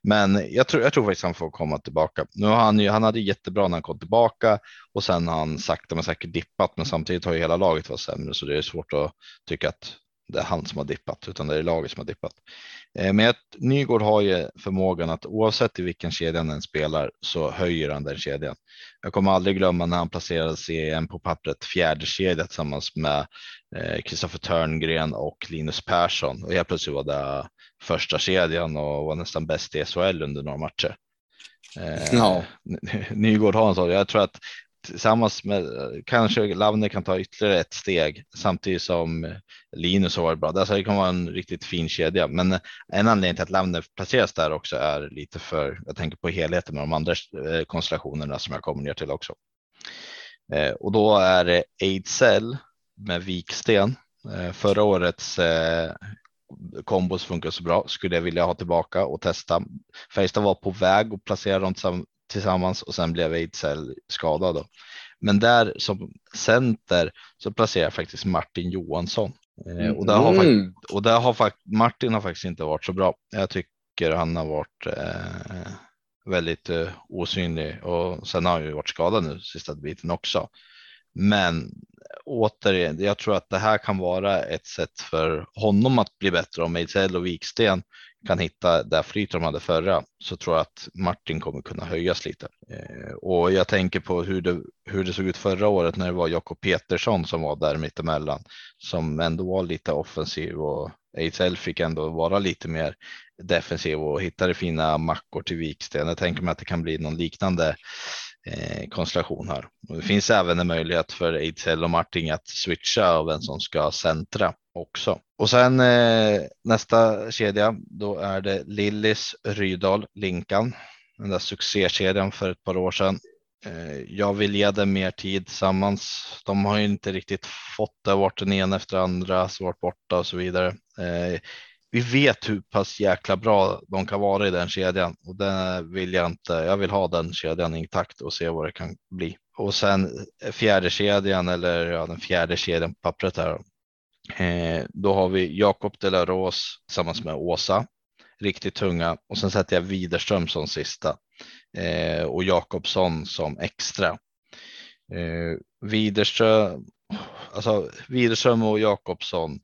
[SPEAKER 1] Men jag tror, jag tror faktiskt han får komma tillbaka. Nu har han ju, han hade jättebra när han kom tillbaka och sen har han sakta men säkert dippat, men samtidigt har ju hela laget varit sämre, så det är svårt att tycka att det är han som har dippat, utan det är laget som har dippat. Eh, men Nygård har ju förmågan att oavsett i vilken kedja han spelar så höjer han den kedjan. Jag kommer aldrig glömma när han placerade CM på pappret fjärde kedja tillsammans med Kristoffer eh, Törngren och Linus Persson och helt plötsligt var det första kedjan och var nästan bäst i SHL under några matcher. Eh, ja. Nygård har en sån. Jag tror att tillsammans med kanske Lavner kan ta ytterligare ett steg samtidigt som Linus har varit bra. Alltså det kan vara en riktigt fin kedja, men en anledning till att Lavner placeras där också är lite för. Jag tänker på helheten med de andra eh, konstellationerna som jag kommer ner till också. Eh, och då är det Ejdsell med Viksten. Eh, förra årets kombos funkar så bra. Skulle jag vilja ha tillbaka och testa. Färjestad var på väg att placera dem tillsammans och sen blev Ejdsell skadad. Då. Men där som center så placerar jag faktiskt Martin Johansson. Mm. Och, där har, mm. och där har Martin har faktiskt inte varit så bra. Jag tycker han har varit eh, väldigt eh, osynlig och sen har han ju varit skadad nu sista biten också. Men återigen, jag tror att det här kan vara ett sätt för honom att bli bättre om Ejdsell och Viksten kan hitta det flyt de hade förra så tror jag att Martin kommer kunna höjas lite. Eh, och jag tänker på hur det, hur det såg ut förra året när det var Jakob Petersson som var där mittemellan som ändå var lite offensiv och Ejdsell fick ändå vara lite mer defensiv och hittade fina mackor till Viksten. Jag tänker mig att det kan bli någon liknande eh, konstellation här. Och det finns även en möjlighet för Ejdsell och Martin att switcha av vem som ska centra också. Och sen eh, nästa kedja, då är det Lillis, Rydal, Linkan. Den där succékedjan för ett par år sedan. Eh, jag vill ge dem mer tid tillsammans. De har ju inte riktigt fått det, varit den ena efter andra, svårt varit borta och så vidare. Eh, vi vet hur pass jäkla bra de kan vara i den kedjan och det vill jag inte. Jag vill ha den kedjan intakt och se vad det kan bli. Och sen eh, fjärde kedjan eller ja, den fjärde kedjan på pappret här. Eh, då har vi Jakob de la Rose tillsammans med Åsa. Riktigt tunga och sen sätter jag Widerström som sista eh, och Jakobsson som extra. Eh, Widerström, alltså Widerström och Jakobsson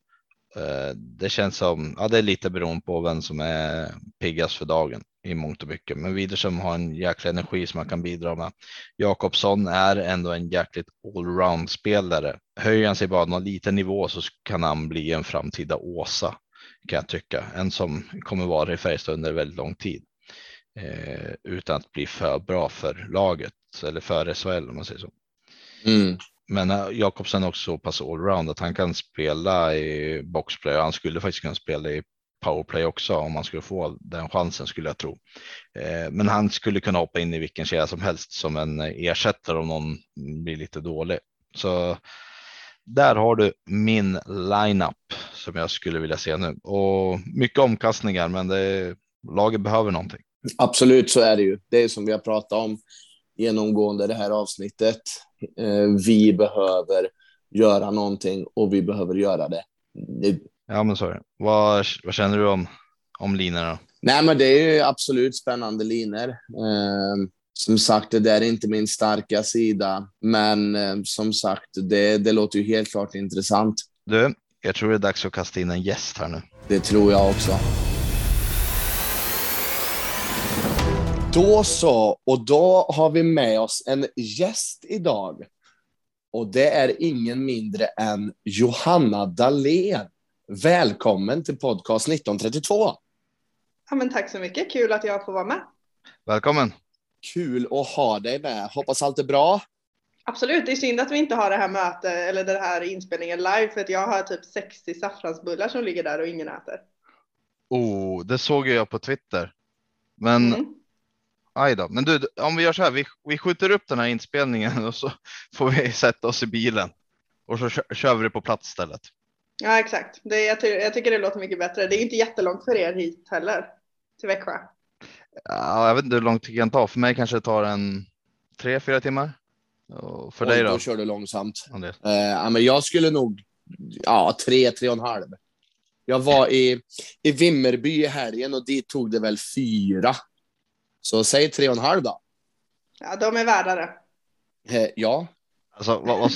[SPEAKER 1] Eh, det känns som, ja det är lite beroende på vem som är piggast för dagen i mångt och mycket. Men Widerström har en jäkla energi som man kan bidra med. Jakobsson är ändå en jäkligt allround spelare. Höjer han sig bara någon liten nivå så kan han bli en framtida Åsa kan jag tycka. En som kommer vara i Färjestad under väldigt lång tid eh, utan att bli för bra för laget eller för SHL om man säger så. Mm. Men eh, Jakobsen är också så pass allround att han kan spela i boxplay och han skulle faktiskt kunna spela i powerplay också om man skulle få den chansen skulle jag tro. Eh, men han skulle kunna hoppa in i vilken kedja som helst som en eh, ersättare om någon blir lite dålig. Så där har du min lineup som jag skulle vilja se nu och mycket omkastningar, men det, laget behöver någonting.
[SPEAKER 2] Absolut, så är det ju. Det är som vi har pratat om genomgående det här avsnittet. Eh, vi behöver göra någonting och vi behöver göra det nu.
[SPEAKER 1] Ja, men så är det. Vad, vad känner du om, om linorna?
[SPEAKER 2] Nej, men det är ju absolut spännande linor. Eh, som sagt, det där är inte min starka sida, men eh, som sagt, det, det låter ju helt klart intressant.
[SPEAKER 1] Du, jag tror det är dags att kasta in en gäst här nu.
[SPEAKER 2] Det tror jag också. Då så, och då har vi med oss en gäst idag. Och det är ingen mindre än Johanna Dahlén. Välkommen till podcast 1932.
[SPEAKER 3] Ja, men tack så mycket, kul att jag får vara med.
[SPEAKER 1] Välkommen.
[SPEAKER 2] Kul att ha dig med. Hoppas allt är bra.
[SPEAKER 3] Absolut, det är synd att vi inte har det här mötet eller den här inspelningen live för att jag har typ 60 saffransbullar som ligger där och ingen äter.
[SPEAKER 1] Oh, det såg jag på Twitter. Men mm. Aj då. Men du, om vi gör så här, vi, vi skjuter upp den här inspelningen och så får vi sätta oss i bilen och så kör, kör vi det på plats istället.
[SPEAKER 3] Ja, exakt. Det, jag, ty jag, tycker det låter mycket bättre. Det är inte jättelångt för er hit heller till Växjö.
[SPEAKER 1] Ja, jag vet inte hur långt det kan ta. För mig kanske det tar en tre, fyra timmar. Och för
[SPEAKER 2] Oj,
[SPEAKER 1] dig då?
[SPEAKER 2] Då kör du långsamt. Ja, eh, men jag skulle nog, ja, tre, tre och en halv. Jag var i, i Vimmerby i helgen och dit tog det väl fyra. Så säg tre och en halv då.
[SPEAKER 3] Ja, de är värda det.
[SPEAKER 2] Eh, ja.
[SPEAKER 1] Alltså, vad, vad,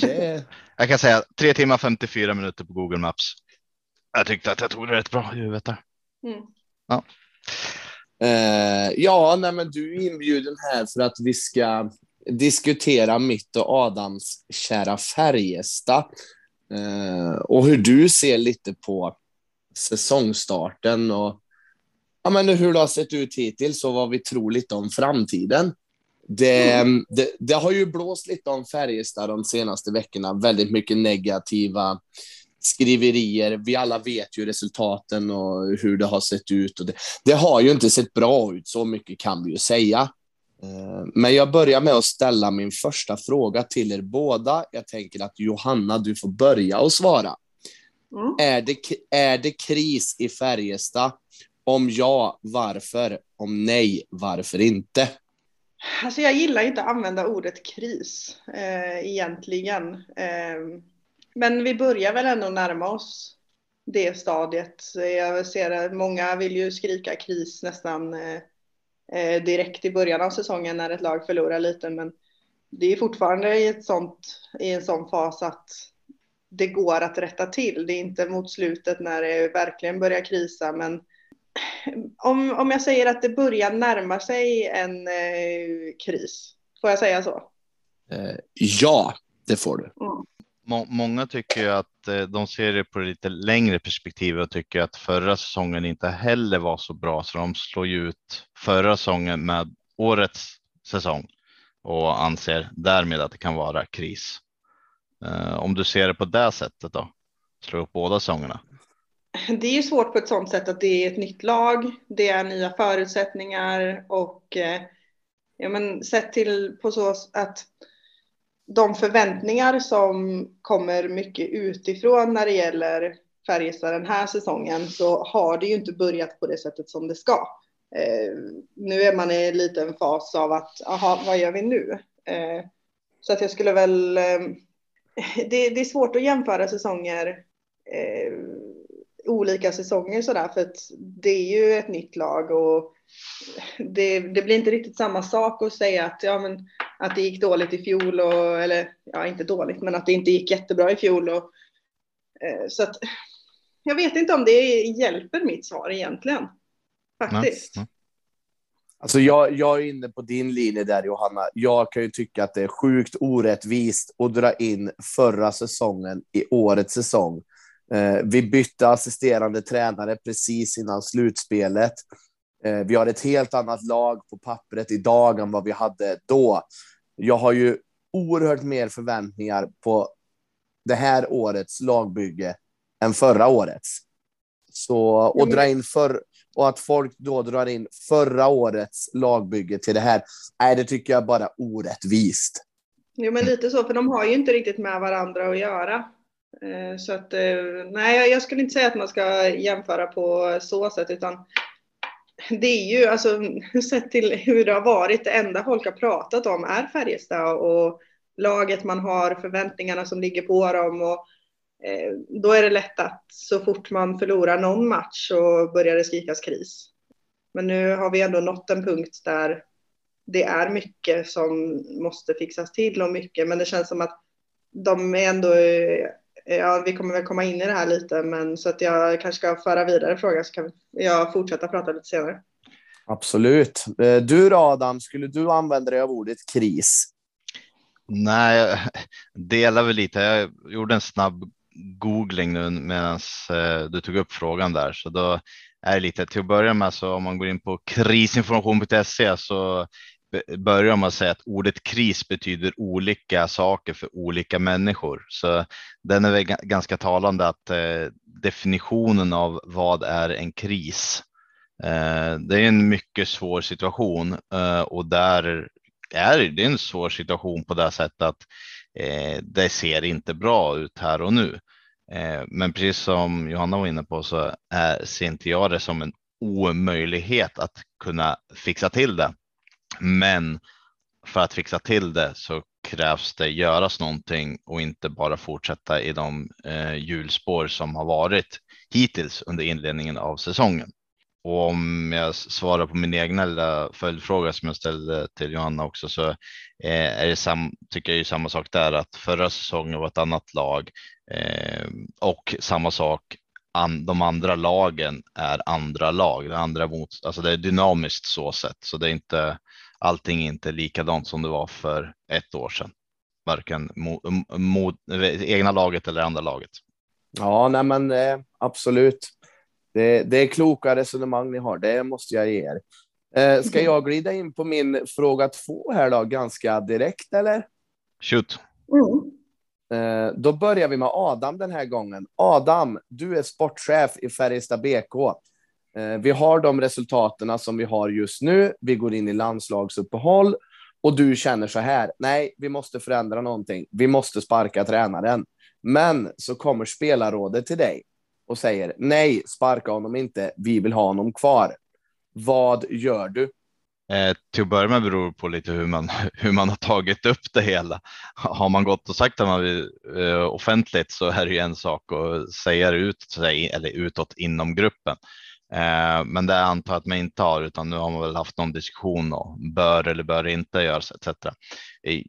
[SPEAKER 1] jag kan säga tre timmar 54 minuter på Google Maps. Jag tyckte att jag tog det rätt bra i huvudet där. Mm. Ja.
[SPEAKER 2] Eh, ja, nej, men du är inbjuden här för att vi ska diskutera mitt och Adams kära Färjestad. Eh, och hur du ser lite på säsongstarten och ja, men hur det har sett ut hittills och vad vi tror lite om framtiden. Det, mm. det, det, har ju blåst lite om Färjestad de senaste veckorna. Väldigt mycket negativa skriverier. Vi alla vet ju resultaten och hur det har sett ut. Och det, det har ju inte sett bra ut, så mycket kan vi ju säga. Eh, men jag börjar med att ställa min första fråga till er båda. Jag tänker att Johanna, du får börja och svara. Mm. Är, det, är det kris i Färjestad? Om ja, varför? Om nej, varför inte?
[SPEAKER 3] Alltså jag gillar inte att använda ordet kris eh, egentligen. Eh, men vi börjar väl ändå närma oss det stadiet. Jag ser att många vill ju skrika kris nästan eh, eh, direkt i början av säsongen när ett lag förlorar lite. Men det är fortfarande i, ett sånt, i en sån fas att det går att rätta till. Det är inte mot slutet när det verkligen börjar krisa. Men om, om jag säger att det börjar närma sig en eh, kris, får jag säga så?
[SPEAKER 2] Eh, ja, det får du. Mm.
[SPEAKER 1] Många tycker ju att eh, de ser det på lite längre perspektiv och tycker att förra säsongen inte heller var så bra så de slår ju ut förra säsongen med årets säsong och anser därmed att det kan vara kris. Eh, om du ser det på det sättet då? Slå upp båda säsongerna?
[SPEAKER 3] Det är ju svårt på ett sådant sätt att det är ett nytt lag, det är nya förutsättningar och eh, ja, men sett till på så att de förväntningar som kommer mycket utifrån när det gäller Färjestad den här säsongen så har det ju inte börjat på det sättet som det ska. Eh, nu är man i en liten fas av att, aha, vad gör vi nu? Eh, så att jag skulle väl, eh, det, det, är svårt att jämföra säsonger, eh, olika säsonger sådär, för att det är ju ett nytt lag och det, det, blir inte riktigt samma sak att säga att, ja, men, att det gick dåligt i fjol, och, eller ja, inte dåligt, men att det inte gick jättebra i fjol. Och, eh, så att, jag vet inte om det hjälper mitt svar egentligen, faktiskt. Mm.
[SPEAKER 2] Alltså jag, jag är inne på din linje där Johanna. Jag kan ju tycka att det är sjukt orättvist att dra in förra säsongen i årets säsong. Eh, vi bytte assisterande tränare precis innan slutspelet. Eh, vi har ett helt annat lag på pappret idag än vad vi hade då. Jag har ju oerhört mer förväntningar på det här årets lagbygge än förra årets. Så och dra in för och att folk då drar in förra årets lagbygge till det här. Nej, det tycker jag bara orättvist.
[SPEAKER 3] Jo, men lite så, för de har ju inte riktigt med varandra att göra. Eh, så att eh, nej, jag skulle inte säga att man ska jämföra på så sätt, utan det är ju alltså sett till hur det har varit, det enda folk har pratat om är Färjestad och laget man har, förväntningarna som ligger på dem och eh, då är det lätt att så fort man förlorar någon match så börjar det skrikas kris. Men nu har vi ändå nått en punkt där det är mycket som måste fixas till och mycket, men det känns som att de är ändå ja, vi kommer väl komma in i det här lite, men så att jag kanske ska föra vidare frågan så kan jag fortsätta prata lite senare.
[SPEAKER 2] Absolut. Eh, du Adam, skulle du använda dig av ordet kris?
[SPEAKER 1] Nej, jag delar väl lite. Jag gjorde en snabb googling nu medan eh, du tog upp frågan där, så då är det lite till att börja med så om man går in på krisinformation.se så börjar man säga att ordet kris betyder olika saker för olika människor. Så den är väl ganska talande att eh, definitionen av vad är en kris. Eh, det är en mycket svår situation eh, och där är det en svår situation på det sättet att eh, det ser inte bra ut här och nu. Eh, men precis som Johanna var inne på så är, ser inte jag det som en omöjlighet att kunna fixa till det. Men för att fixa till det så krävs det göras någonting och inte bara fortsätta i de eh, hjulspår som har varit hittills under inledningen av säsongen. Och om jag svarar på min egna lilla följdfråga som jag ställde till Johanna också så eh, är det sam, tycker jag ju samma sak där att förra säsongen var ett annat lag eh, och samma sak an, de andra lagen är andra lag. Det, andra mot, alltså det är dynamiskt så sett så det är inte allting är inte likadant som det var för ett år sedan. Varken mot, mot egna laget eller andra laget.
[SPEAKER 2] Ja, nej men eh, absolut. Det, det, är kloka resonemang ni har, det måste jag ge er. Eh, ska jag glida in på min fråga två här då, ganska direkt eller?
[SPEAKER 1] Shoot.
[SPEAKER 2] Mm. Eh, då börjar vi med Adam den här gången. Adam, du är sportchef i Färjestad BK. Eh, vi har de resultaten som vi har just nu. Vi går in i landslagsuppehåll och du känner så här. Nej, vi måste förändra någonting. Vi måste sparka tränaren. Men så kommer spelarrådet till dig och säger nej, sparka honom inte. Vi vill ha honom kvar. Vad gör du?
[SPEAKER 1] Eh, till att börja med beror det på lite hur man, hur man har tagit upp det hela. Har man gått och sagt att man vill eh, offentligt så är det ju en sak att säga det ut, eller utåt inom gruppen. Eh, men det antar jag att man inte har, utan nu har man väl haft någon diskussion om bör eller bör inte göras etc.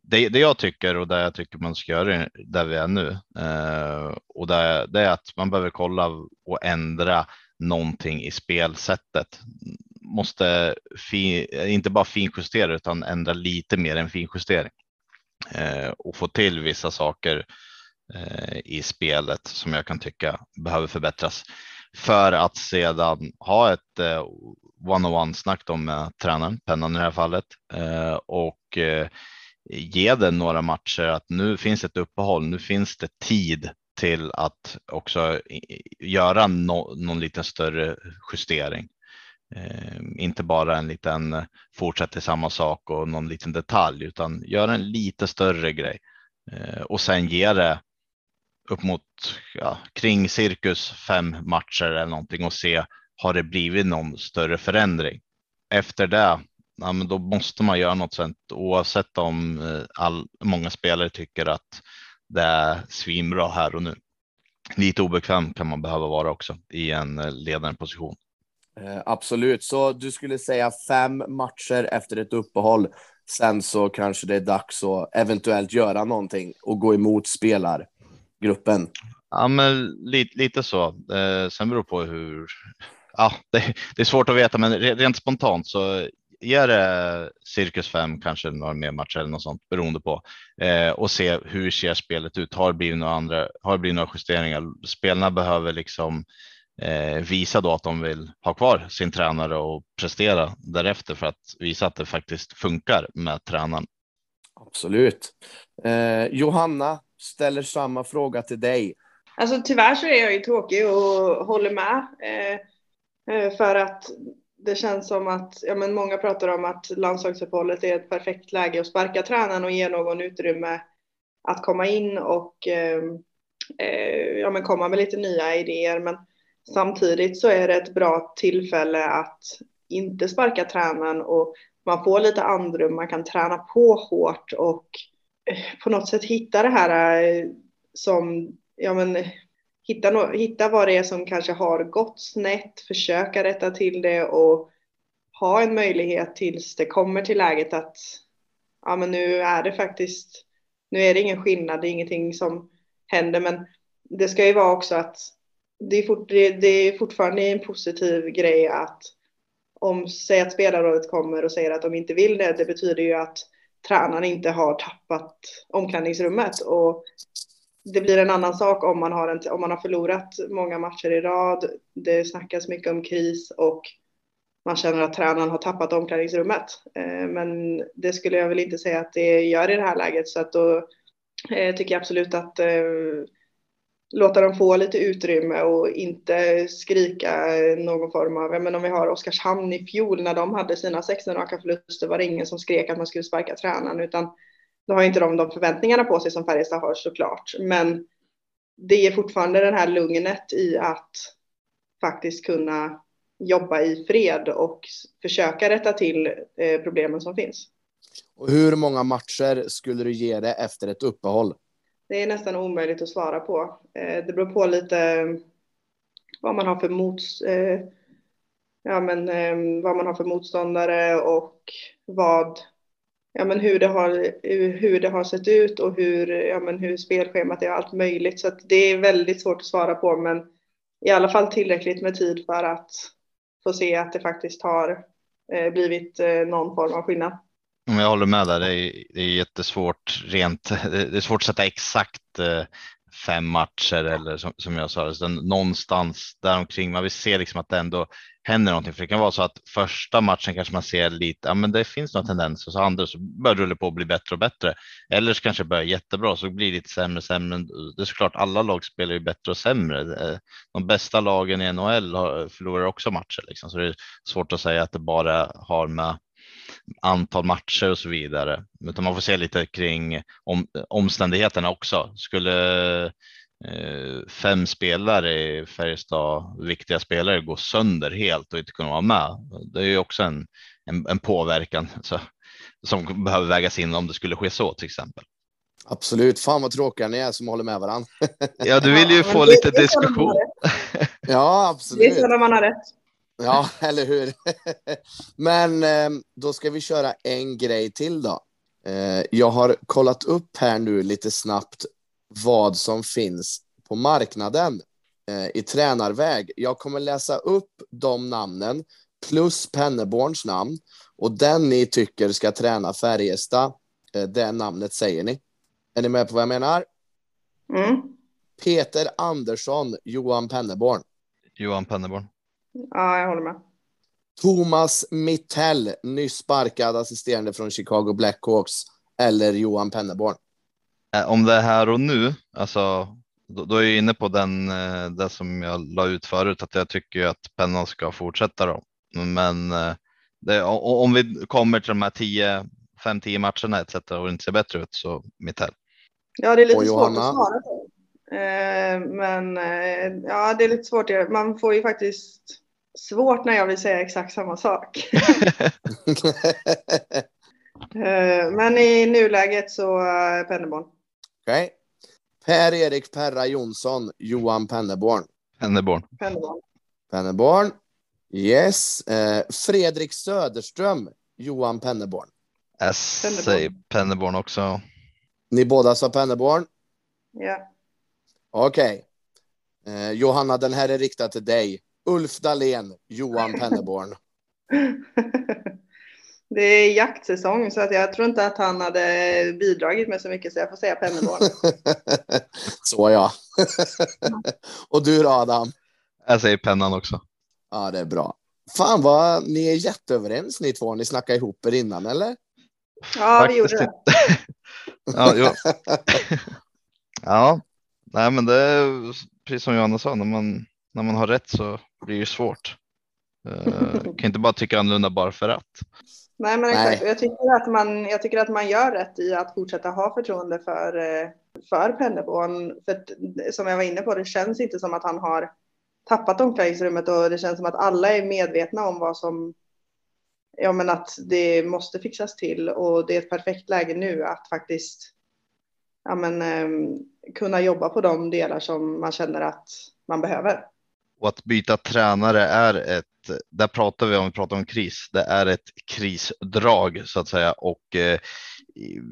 [SPEAKER 1] Det, det jag tycker och det jag tycker man ska göra där vi är nu eh, och det, det är att man behöver kolla och ändra någonting i spelsättet. Måste fi, inte bara finjustera utan ändra lite mer än finjustering eh, och få till vissa saker eh, i spelet som jag kan tycka behöver förbättras för att sedan ha ett eh, one-on-one snack med tränaren, Pennan i det här fallet eh, och eh, ge den några matcher att nu finns ett uppehåll, nu finns det tid till att också göra no någon liten större justering. Eh, inte bara en liten eh, fortsätter samma sak och någon liten detalj utan göra en lite större grej eh, och sen ge det upp mot ja, kring cirkus fem matcher eller någonting och se har det blivit någon större förändring. Efter det, ja, men då måste man göra något sånt oavsett om eh, all, många spelare tycker att det är svinbra här och nu. Lite obekväm kan man behöva vara också i en eh, ledande position.
[SPEAKER 2] Eh, absolut, så du skulle säga fem matcher efter ett uppehåll. Sen så kanske det är dags att eventuellt göra någonting och gå emot spelar gruppen?
[SPEAKER 1] Ja, men lite, lite så. Eh, sen beror på hur. Ja, det, det, är svårt att veta, men rent spontant så ger det cirkus fem, kanske några mer matcher eller något sånt beroende på eh, och se hur ser spelet ut. Har det blivit några andra? Har det blivit några justeringar? Spelarna behöver liksom eh, visa då att de vill ha kvar sin tränare och prestera därefter för att visa att det faktiskt funkar med tränaren.
[SPEAKER 2] Absolut. Eh, Johanna, ställer samma fråga till dig.
[SPEAKER 3] Alltså tyvärr så är jag ju tråkig och håller med. Eh, eh, för att det känns som att, ja men många pratar om att landslagsuppehållet är ett perfekt läge att sparka tränaren och ge någon utrymme att komma in och ehm, eh, ja men komma med lite nya idéer. Men samtidigt så är det ett bra tillfälle att inte sparka tränaren och man får lite andrum, man kan träna på hårt och på något sätt hitta det här eh, som, ja men hitta, no, hitta vad det är som kanske har gått snett, försöka rätta till det och ha en möjlighet tills det kommer till läget att ja men nu är det faktiskt, nu är det ingen skillnad, det är ingenting som händer. Men det ska ju vara också att det är, fort, det, det är fortfarande en positiv grej att om, säg att spelarrådet kommer och säger att de inte vill det, det betyder ju att tränaren inte har tappat omklädningsrummet. Och det blir en annan sak om man, har en, om man har förlorat många matcher i rad. Det snackas mycket om kris och man känner att tränaren har tappat omklädningsrummet. Eh, men det skulle jag väl inte säga att det gör i det här läget. Så att då eh, tycker jag absolut att eh, låta dem få lite utrymme och inte skrika någon form av, men om vi har Oskarshamn i fjol när de hade sina 16 raka förluster var det ingen som skrek att man skulle sparka tränaren utan då har inte de de förväntningarna på sig som Färjestad har såklart. Men det är fortfarande det här lugnet i att faktiskt kunna jobba i fred och försöka rätta till eh, problemen som finns.
[SPEAKER 2] Och hur många matcher skulle du ge det efter ett uppehåll?
[SPEAKER 3] Det är nästan omöjligt att svara på. Eh, det beror på lite eh, vad man har för mots, eh, ja, men, eh, vad man har för motståndare och vad, ja, men hur, det har, eh, hur det har sett ut och hur, ja, men hur spelschemat är och allt möjligt. Så det är väldigt svårt att svara på men i alla fall tillräckligt med tid för att få se att det faktiskt har eh, blivit någon form av skillnad.
[SPEAKER 1] Mm, jag håller med där. Det är, det är jättesvårt rent. Det är svårt att sätta exakt eh, fem matcher eller som, som jag sa, så någonstans däromkring. Man vill se liksom att det ändå händer någonting. För det kan vara så att första matchen kanske man ser lite, ja men det finns några tendenser och så andra så börjar det rulla på att bli bättre och bättre. Eller så kanske det börjar jättebra så blir det lite sämre och sämre. Det är såklart alla lag spelar ju bättre och sämre. Eh, de bästa lagen i NHL förlorar också matcher liksom. så det är svårt att säga att det bara har med antal matcher och så vidare. Utan man får se lite kring om, omständigheterna också. Skulle eh, fem spelare i Färjestad, viktiga spelare, gå sönder helt och inte kunna vara med. Det är ju också en, en, en påverkan så, som behöver vägas in om det skulle ske så till exempel.
[SPEAKER 2] Absolut. Fan vad tråkiga ni är som håller med varandra.
[SPEAKER 1] ja, du vill ju
[SPEAKER 3] ja,
[SPEAKER 1] få lite diskussion.
[SPEAKER 2] ja, absolut.
[SPEAKER 3] Det är så när man har rätt.
[SPEAKER 2] Ja, eller hur? Men ehm, då ska vi köra en grej till då. Eh, jag har kollat upp här nu lite snabbt vad som finns på marknaden eh, i tränarväg. Jag kommer läsa upp de namnen plus Penneborns namn och den ni tycker ska träna Färjestad, eh, det namnet säger ni. Är ni med på vad jag menar?
[SPEAKER 3] Mm.
[SPEAKER 2] Peter Andersson, Johan Penneborn.
[SPEAKER 1] Johan Penneborn.
[SPEAKER 3] Ja, jag håller med.
[SPEAKER 2] Thomas Mittell, nyss sparkad assisterande från Chicago Blackhawks, eller Johan Penneborn.
[SPEAKER 1] Eh, Om det är här och nu, alltså då, då är jag inne på den, eh, det som jag la ut förut, att jag tycker att pennan ska fortsätta då. Men eh, det, om vi kommer till de här 10, 5-10 matcherna etc. och det inte ser bättre ut så Mittell.
[SPEAKER 3] Ja, det är lite
[SPEAKER 2] Och
[SPEAKER 3] svårt
[SPEAKER 2] Johanna?
[SPEAKER 3] att svara på. Men ja, det är lite svårt. Man får ju faktiskt svårt när jag vill säga exakt samma sak. Eh, men i nuläget så uh, Penneborn.
[SPEAKER 2] Okej. Per-Erik Perra Jonsson, Johan Penneborn.
[SPEAKER 1] Penneborn.
[SPEAKER 3] Penneborn.
[SPEAKER 2] Penneborn. Yes. Eh, Fredrik Söderström, Johan Penneborn.
[SPEAKER 1] S
[SPEAKER 3] Penneborn.
[SPEAKER 1] säger Penneborn också.
[SPEAKER 2] Ni båda sa Penneborn.
[SPEAKER 3] Ja.
[SPEAKER 2] Okej. Eh, Johanna, den här är riktad till dig. Ulf Dahlén, Johan Penneborn.
[SPEAKER 3] det är jaktsäsong så att jag tror inte att han hade bidragit med så mycket så jag får säga Penneborn.
[SPEAKER 2] så ja. Och du då Adam?
[SPEAKER 1] Jag säger pennan också.
[SPEAKER 2] Ja, det är bra. Fan vad ni är jätteöverens ni två. Ni snackade ihop er innan eller?
[SPEAKER 3] Ja, vi gjorde det.
[SPEAKER 1] Ja, jo. ja, nej, men det är precis som Johanna sa, när man, när man har rätt så blir det svårt. Uh, kan inte bara tycka annorlunda bara för att.
[SPEAKER 3] Nej, men
[SPEAKER 2] Nej.
[SPEAKER 3] exakt. Jag tycker, att man, jag tycker att man gör rätt i att fortsätta ha förtroende för, eh, för Penneborn. För att, som jag var inne på, det känns inte som att han har tappat omklädningsrummet och det känns som att alla är medvetna om vad som, ja men att det måste fixas till och det är ett perfekt läge nu att faktiskt, ja men eh, kunna jobba på de delar som man känner att man behöver.
[SPEAKER 1] Och att byta tränare är ett, där pratar vi om, vi pratar om kris, det är ett krisdrag så att säga och eh,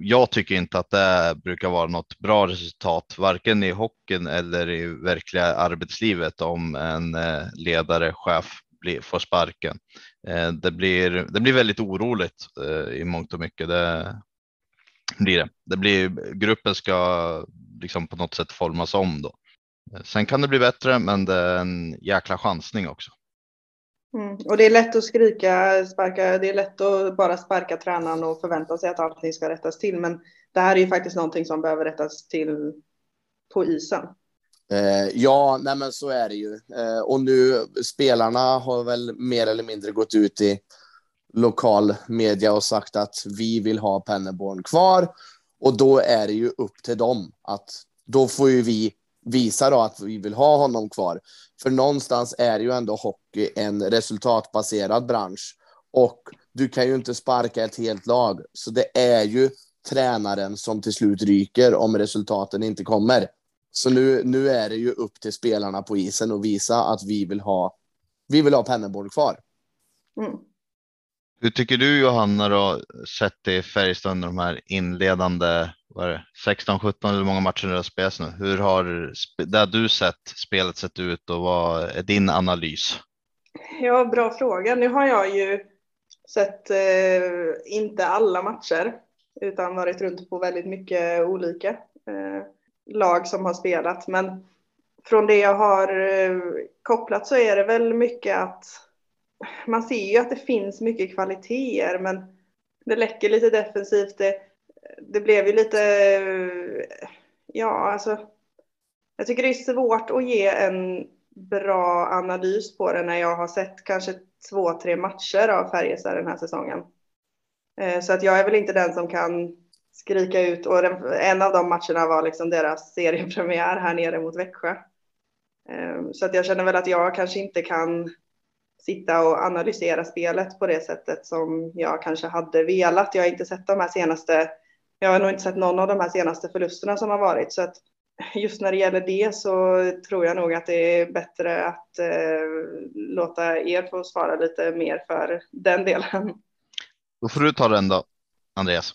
[SPEAKER 1] jag tycker inte att det brukar vara något bra resultat, varken i hockeyn eller i verkliga arbetslivet om en eh, ledare, chef blir, får sparken. Eh, det, blir, det blir väldigt oroligt eh, i mångt och mycket. Det blir det. det blir, gruppen ska liksom på något sätt formas om då. Sen kan det bli bättre, men det är en jäkla chansning också.
[SPEAKER 3] Mm. Och det är lätt att skrika, sparka, det är lätt att bara sparka tränaren och förvänta sig att allting ska rättas till. Men det här är ju faktiskt någonting som behöver rättas till på isen.
[SPEAKER 2] Eh, ja, nej men så är det ju. Eh, och nu, spelarna har väl mer eller mindre gått ut i lokal media och sagt att vi vill ha Penneborn kvar. Och då är det ju upp till dem att då får ju vi visa då att vi vill ha honom kvar. För någonstans är ju ändå hockey en resultatbaserad bransch och du kan ju inte sparka ett helt lag. Så det är ju tränaren som till slut ryker om resultaten inte kommer. Så nu, nu är det ju upp till spelarna på isen att visa att vi vill ha, vi vill ha Penneborn kvar.
[SPEAKER 3] Mm.
[SPEAKER 1] Hur tycker du Johanna då, sett i Färjestad under de här inledande vad är det, 16-17 hur många matcher det har spelats nu? Hur har det du sett spelet sett ut och vad är din analys?
[SPEAKER 3] Ja, bra fråga. Nu har jag ju sett eh, inte alla matcher utan varit runt på väldigt mycket olika eh, lag som har spelat. Men från det jag har eh, kopplat så är det väl mycket att man ser ju att det finns mycket kvaliteter men det läcker lite defensivt. Det, det blev ju lite, ja alltså, jag tycker det är svårt att ge en bra analys på det när jag har sett kanske två, tre matcher av Färjestad den här säsongen. Eh, så att jag är väl inte den som kan skrika ut och en av de matcherna var liksom deras seriepremiär här nere mot Växjö. Ehm, så att jag känner väl att jag kanske inte kan sitta och analysera spelet på det sättet som jag kanske hade velat. Jag har inte sett de här senaste, jag har nog inte sett någon av de här senaste förlusterna som har varit. Så att just när det gäller det så tror jag nog att det är bättre att eh, låta er få svara lite mer för den delen.
[SPEAKER 1] Då får du ta den då, Andreas.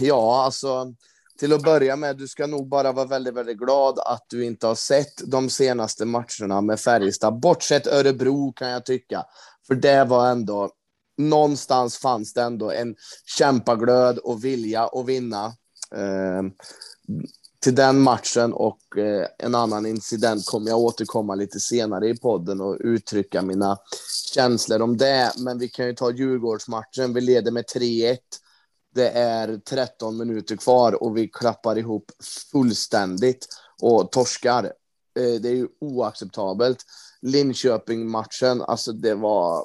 [SPEAKER 2] Ja, alltså till att börja med, du ska nog bara vara väldigt, väldigt glad att du inte har sett de senaste matcherna med Färjestad, bortsett Örebro kan jag tycka. För det var ändå, någonstans fanns det ändå en kämpaglöd och vilja att vinna. Eh, till den matchen och eh, en annan incident kommer jag återkomma lite senare i podden och uttrycka mina känslor om det. Men vi kan ju ta Djurgårdsmatchen. Vi leder med 3-1. Det är 13 minuter kvar och vi klappar ihop fullständigt och torskar. Eh, det är ju oacceptabelt. Linköping-matchen, alltså det var...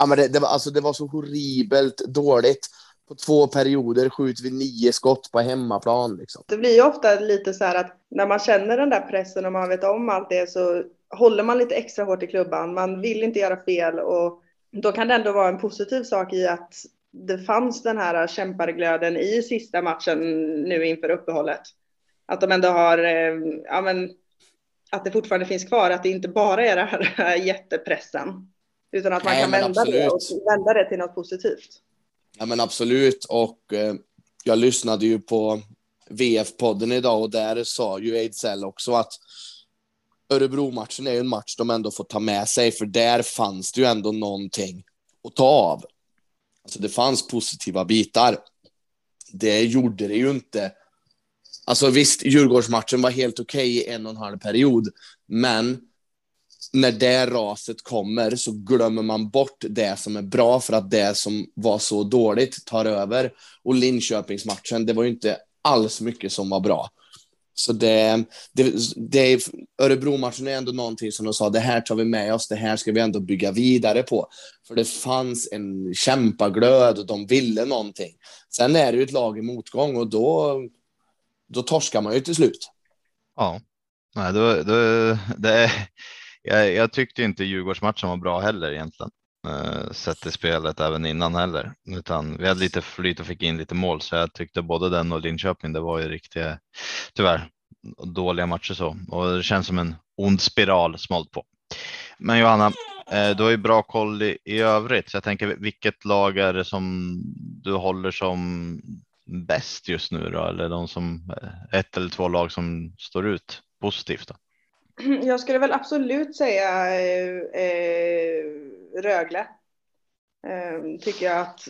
[SPEAKER 2] Ja, men det, det, var, alltså det var så horribelt dåligt. På två perioder skjuter vi nio skott på hemmaplan. Liksom.
[SPEAKER 3] Det blir ju ofta lite så här att när man känner den där pressen och man vet om allt det så håller man lite extra hårt i klubban. Man vill inte göra fel och då kan det ändå vara en positiv sak i att det fanns den här kämparglöden i sista matchen nu inför uppehållet. Att de ändå har, eh, ja men, att det fortfarande finns kvar, att det inte bara är den här jättepressen. Utan att man Nej, kan vända det, och vända det till något positivt.
[SPEAKER 2] Ja men absolut och eh, jag lyssnade ju på VF-podden idag och där sa ju Ejdsell också att Örebro-matchen är ju en match de ändå får ta med sig för där fanns det ju ändå någonting att ta av. Alltså det fanns positiva bitar. Det gjorde det ju inte. Alltså visst, Djurgårdsmatchen var helt okej okay i en och en halv period, men när det raset kommer så glömmer man bort det som är bra för att det som var så dåligt tar över. Och Linköpingsmatchen, det var ju inte alls mycket som var bra. Så det, det, det Örebro-matchen är ändå någonting som de sa, det här tar vi med oss, det här ska vi ändå bygga vidare på. För det fanns en kämpaglöd och de ville någonting. Sen är det ju ett lag i motgång och då, då torskar man ju till slut.
[SPEAKER 1] Ja, Nej, då, då, det, jag, jag tyckte inte Djurgårdsmatchen var bra heller egentligen. Eh, sett i spelet även innan heller, utan vi hade lite flyt och fick in lite mål, så jag tyckte både den och Linköping, det var ju riktiga, tyvärr, dåliga matcher så och det känns som en ond spiral smalt på. Men Johanna, eh, du har ju bra koll i, i övrigt, så jag tänker vilket lag är det som du håller som bäst just nu då, eller de som eh, ett eller två lag som står ut positivt? Då?
[SPEAKER 3] Jag skulle väl absolut säga eh, eh Rögle. Eh, tycker jag att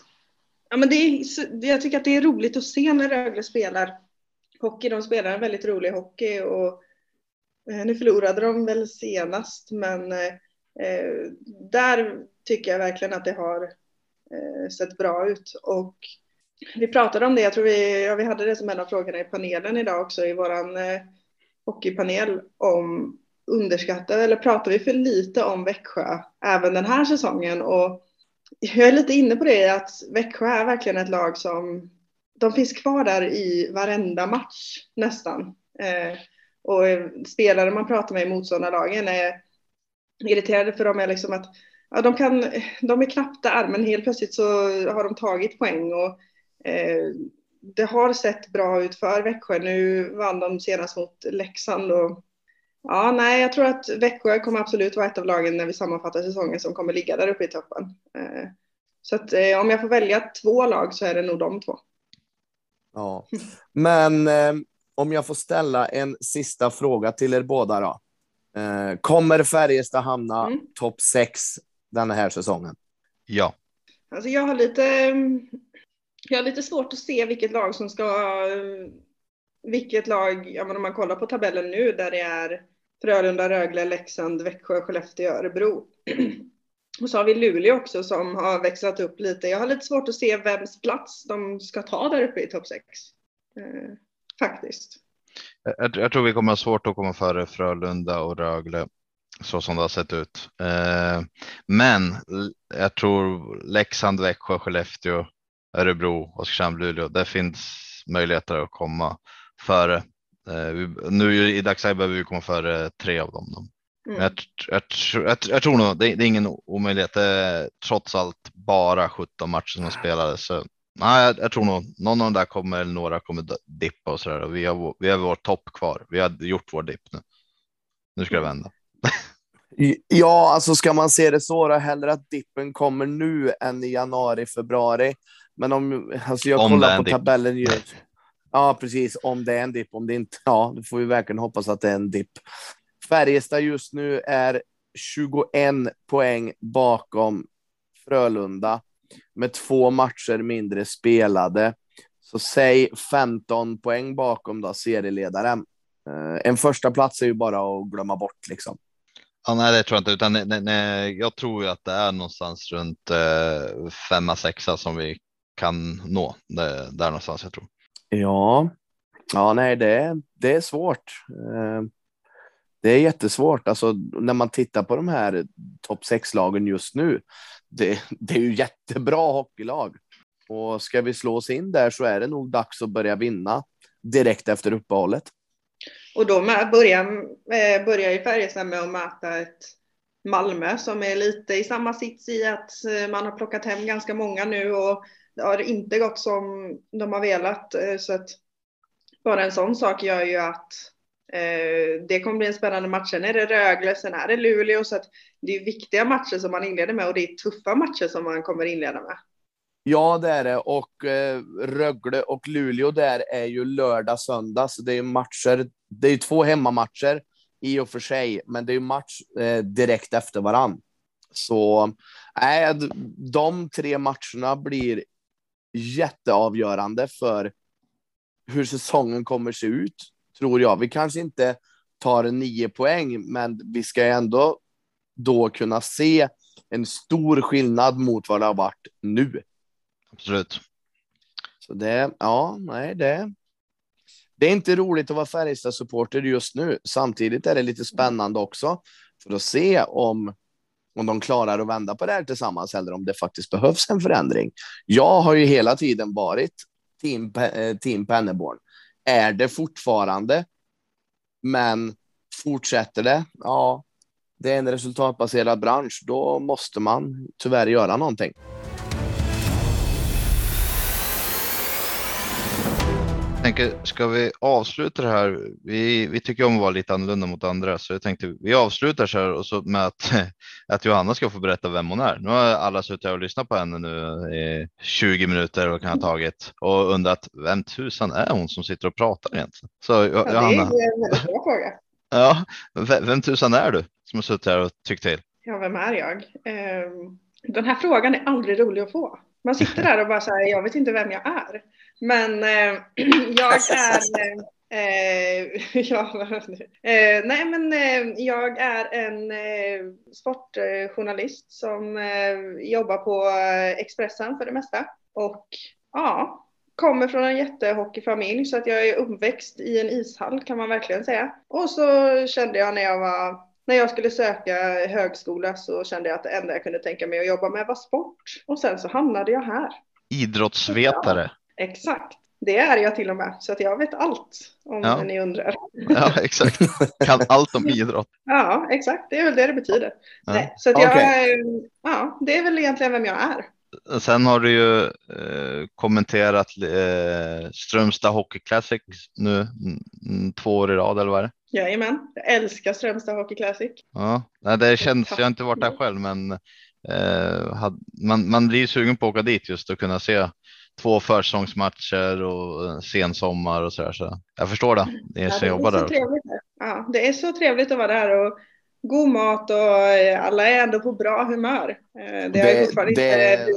[SPEAKER 3] ja, men det är, jag tycker att det är roligt att se när Rögle spelar hockey. De spelar en väldigt rolig hockey och eh, nu förlorade de väl senast, men eh, eh, där tycker jag verkligen att det har eh, sett bra ut och vi pratade om det. Jag tror vi, ja, vi hade det som en av frågorna i panelen idag också i våran eh, hockeypanel om underskattar eller pratar vi för lite om Växjö även den här säsongen och jag är lite inne på det att Växjö är verkligen ett lag som de finns kvar där i varenda match nästan. Eh, och spelare man pratar med i motståndarlagen är irriterade för dem är liksom att ja, de, kan, de är knappt där men helt plötsligt så har de tagit poäng och eh, det har sett bra ut för Växjö. Nu vann de senast mot Leksand och Ja, nej, jag tror att Växjö kommer absolut vara ett av lagen när vi sammanfattar säsongen som kommer ligga där uppe i toppen. Eh, så att eh, om jag får välja två lag så är det nog de två.
[SPEAKER 2] Ja, men eh, om jag får ställa en sista fråga till er båda då. Eh, kommer Färjestad hamna mm. topp sex den här säsongen?
[SPEAKER 1] Ja.
[SPEAKER 3] Alltså jag har lite, jag har lite svårt att se vilket lag som ska vilket lag, ja, men om man kollar på tabellen nu där det är Frölunda, Rögle, Leksand, Växjö, Skellefteå, Örebro. Och så har vi Luleå också som har växlat upp lite. Jag har lite svårt att se vems plats de ska ta där uppe i topp 6. Eh, faktiskt.
[SPEAKER 1] Jag, jag, tror vi kommer ha svårt att komma före Frölunda och Rögle så som det har sett ut. Eh, men jag tror Leksand, Växjö, Skellefteå, Örebro, Oskarshamn, Luleå. Det finns möjligheter att komma före. Eh, nu i dagsläget behöver vi komma före tre av dem. Mm. Jag, jag, jag, jag, tror nog det, det är ingen omöjlighet. Det är trots allt bara 17 matcher som spelades. Så, nej, jag, tror nog någon av de där kommer eller några kommer dippa och så där. Och vi har, vi har vår topp kvar. Vi har gjort vår dipp nu. Nu ska det vända.
[SPEAKER 2] Ja, alltså ska man se det så då, hellre att dippen kommer nu än i januari, februari. Men om, alltså jag om kollar på dip. tabellen just. Ja, precis. Om det är en dipp, om det inte, ja, då får vi verkligen hoppas att det är en dipp. Färjestad just nu är 21 poäng bakom Frölunda med två matcher mindre spelade. Så säg 15 poäng bakom då serieledaren. Eh, en första plats är ju bara att glömma bort liksom.
[SPEAKER 1] Ja, nej, det tror jag inte, utan nej, nej, jag tror ju att det är någonstans runt eh, femma, sexa som vi kan nå. Det, där någonstans jag tror.
[SPEAKER 2] Ja, ja, nej, det, det är svårt. Eh, det är jättesvårt. Alltså, när man tittar på de här topp sex lagen just nu. Det, det är ju jättebra hockeylag och ska vi slå oss in där så är det nog dags att börja vinna direkt efter uppehållet.
[SPEAKER 3] Och då börjar, börjar ju Färjestad med att möta ett Malmö som är lite i samma sits i att eh, man har plockat hem ganska många nu och det har inte gått som de har velat. Eh, så att bara en sån sak gör ju att eh, det kommer bli en spännande match. Sen är det Rögle, sen är det Luleå. Så att det är viktiga matcher som man inleder med och det är tuffa matcher som man kommer inleda med.
[SPEAKER 2] Ja, det är det. Och eh, Rögle och Luleå där är ju lördag, söndag. Så det är matcher. Det är två hemmamatcher i och för sig, men det är ju match eh, direkt efter varann. Så äh, de tre matcherna blir jätteavgörande för hur säsongen kommer se ut, tror jag. Vi kanske inte tar nio poäng, men vi ska ändå då kunna se en stor skillnad mot vad det har varit nu.
[SPEAKER 1] Absolut.
[SPEAKER 2] Så det, ja, nej, det. Det är inte roligt att vara Färjestad supporter just nu. Samtidigt är det lite spännande också för att se om om de klarar att vända på det här tillsammans eller om det faktiskt behövs en förändring. Jag har ju hela tiden varit team, eh, team Penneborn. Är det fortfarande? Men fortsätter det? Ja, det är en resultatbaserad bransch. Då måste man tyvärr göra någonting.
[SPEAKER 1] Tänker, ska vi avsluta det här? Vi, vi tycker om att vara lite annorlunda mot andra, så jag tänkte vi avslutar så här och så med att, att Johanna ska få berätta vem hon är. Nu har alla suttit och lyssnat på henne nu i 20 minuter och kan ha tagit och undrat vem tusan är hon som sitter och pratar egentligen? Så
[SPEAKER 3] ja, Johanna. Det är en väldigt bra fråga.
[SPEAKER 1] Ja, vem tusan är du som har suttit här och tyckt till?
[SPEAKER 3] Ja, vem är jag? Ehm, den här frågan är aldrig rolig att få. Man sitter där och bara säger jag vet inte vem jag är. Men eh, jag är Eh, ja, eh, nej, men jag är en sportjournalist som eh, jobbar på Expressen för det mesta. Och ja, kommer från en jättehockeyfamilj så att jag är uppväxt i en ishall kan man verkligen säga. Och så kände jag när jag var när jag skulle söka högskola så kände jag att det enda jag kunde tänka mig att jobba med var sport. Och sen så hamnade jag här.
[SPEAKER 1] Idrottsvetare.
[SPEAKER 3] Exakt. Det är jag till och med, så att jag vet allt om ja. ni undrar.
[SPEAKER 1] Ja, exakt. Kan allt om idrott.
[SPEAKER 3] Ja, exakt. Det är väl det det betyder. Ja. Nej, så att jag, okay. ja, det är väl egentligen vem jag är.
[SPEAKER 1] Sen har du ju eh, kommenterat eh, Strömstad Hockey Classic nu två år i rad eller vad är det?
[SPEAKER 3] Jajamän, jag älskar Strömstad Hockey Classic.
[SPEAKER 1] Ja, det känns, jag har inte varit där själv, men eh, had, man, man blir sugen på att åka dit just att kunna se två försäsongsmatcher och sensommar och så där. Så jag förstår det. Det är ja, så det jobbar där.
[SPEAKER 3] Trevligt. Ja, det är så trevligt att vara där och god mat och alla är ändå på bra humör. Eh, det har ju fortfarande det... inte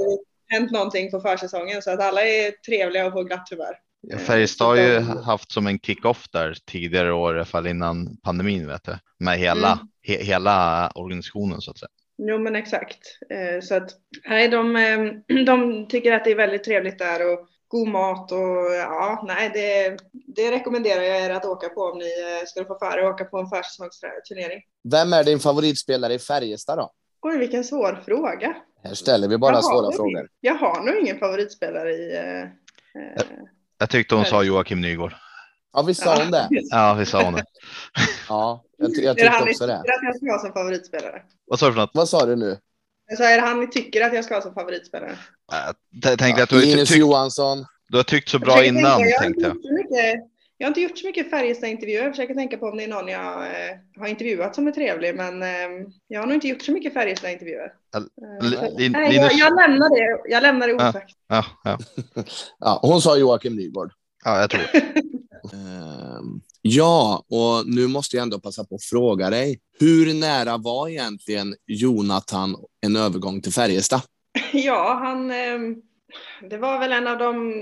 [SPEAKER 3] hänt någonting på försäsongen så att alla är trevliga och på glatt humör.
[SPEAKER 1] Ja, Färjestad har ju haft som en kick-off där tidigare år, i alla fall innan pandemin, vet du, med hela, mm. he, hela organisationen så att säga.
[SPEAKER 3] Jo men exakt. Eh, så att nej, de, eh, de tycker att det är väldigt trevligt där och god mat och ja, nej, det, det rekommenderar jag er att åka på om ni eh, skulle få för att åka på en försäsongsturnering.
[SPEAKER 2] Vem är din favoritspelare i Färjestad då?
[SPEAKER 3] Oj, vilken svår fråga.
[SPEAKER 2] Här ställer vi bara jag svåra frågor.
[SPEAKER 3] Jag har nog ingen favoritspelare i. Eh,
[SPEAKER 1] jag, jag tyckte hon sa Joakim Nygård.
[SPEAKER 2] Ja, vi sa hon det?
[SPEAKER 1] Ja, vi sa hon det.
[SPEAKER 2] Ja, jag, jag
[SPEAKER 3] Är det
[SPEAKER 2] tyckte också
[SPEAKER 3] tycker
[SPEAKER 2] det.
[SPEAKER 3] att jag ska ha som favoritspelare?
[SPEAKER 1] Vad sa du för något?
[SPEAKER 2] Vad sa du nu?
[SPEAKER 3] Jag sa, är det han ni tycker att jag ska ha som favoritspelare?
[SPEAKER 1] Jag tänkte att du, har
[SPEAKER 2] Linus
[SPEAKER 1] tyckt,
[SPEAKER 2] Johansson.
[SPEAKER 1] du har tyckt så
[SPEAKER 3] Jag
[SPEAKER 1] bra
[SPEAKER 3] försöker
[SPEAKER 1] innan,
[SPEAKER 3] tänka, jag, har
[SPEAKER 1] tänkte
[SPEAKER 3] inte
[SPEAKER 1] jag.
[SPEAKER 3] gjort så mycket, jag har inte gjort så mycket Färjestad-intervjuer. Jag försöker tänka på om det är någon jag eh, har intervjuat som är trevlig. Men eh, jag har nog inte gjort så mycket Färjestad-intervjuer. Eh, så- jag, jag lämnar det, jag lämnar det
[SPEAKER 1] Ja.
[SPEAKER 3] osagt.
[SPEAKER 1] Ja, ja,
[SPEAKER 2] Ja, hon sa Joakim Nygård.
[SPEAKER 1] Ja, jag tror det.
[SPEAKER 2] Ehm, ja, och nu måste jag ändå passa på att fråga dig. Hur nära var egentligen Jonathan en övergång till Färjestad?
[SPEAKER 3] Ja, han, eh, det var väl en av de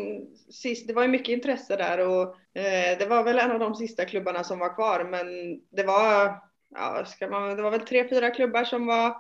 [SPEAKER 3] sista, det var ju mycket intresse där och eh, det var väl en av de sista klubbarna som var kvar. Men det var, ja, ska man, det var väl tre, fyra klubbar som var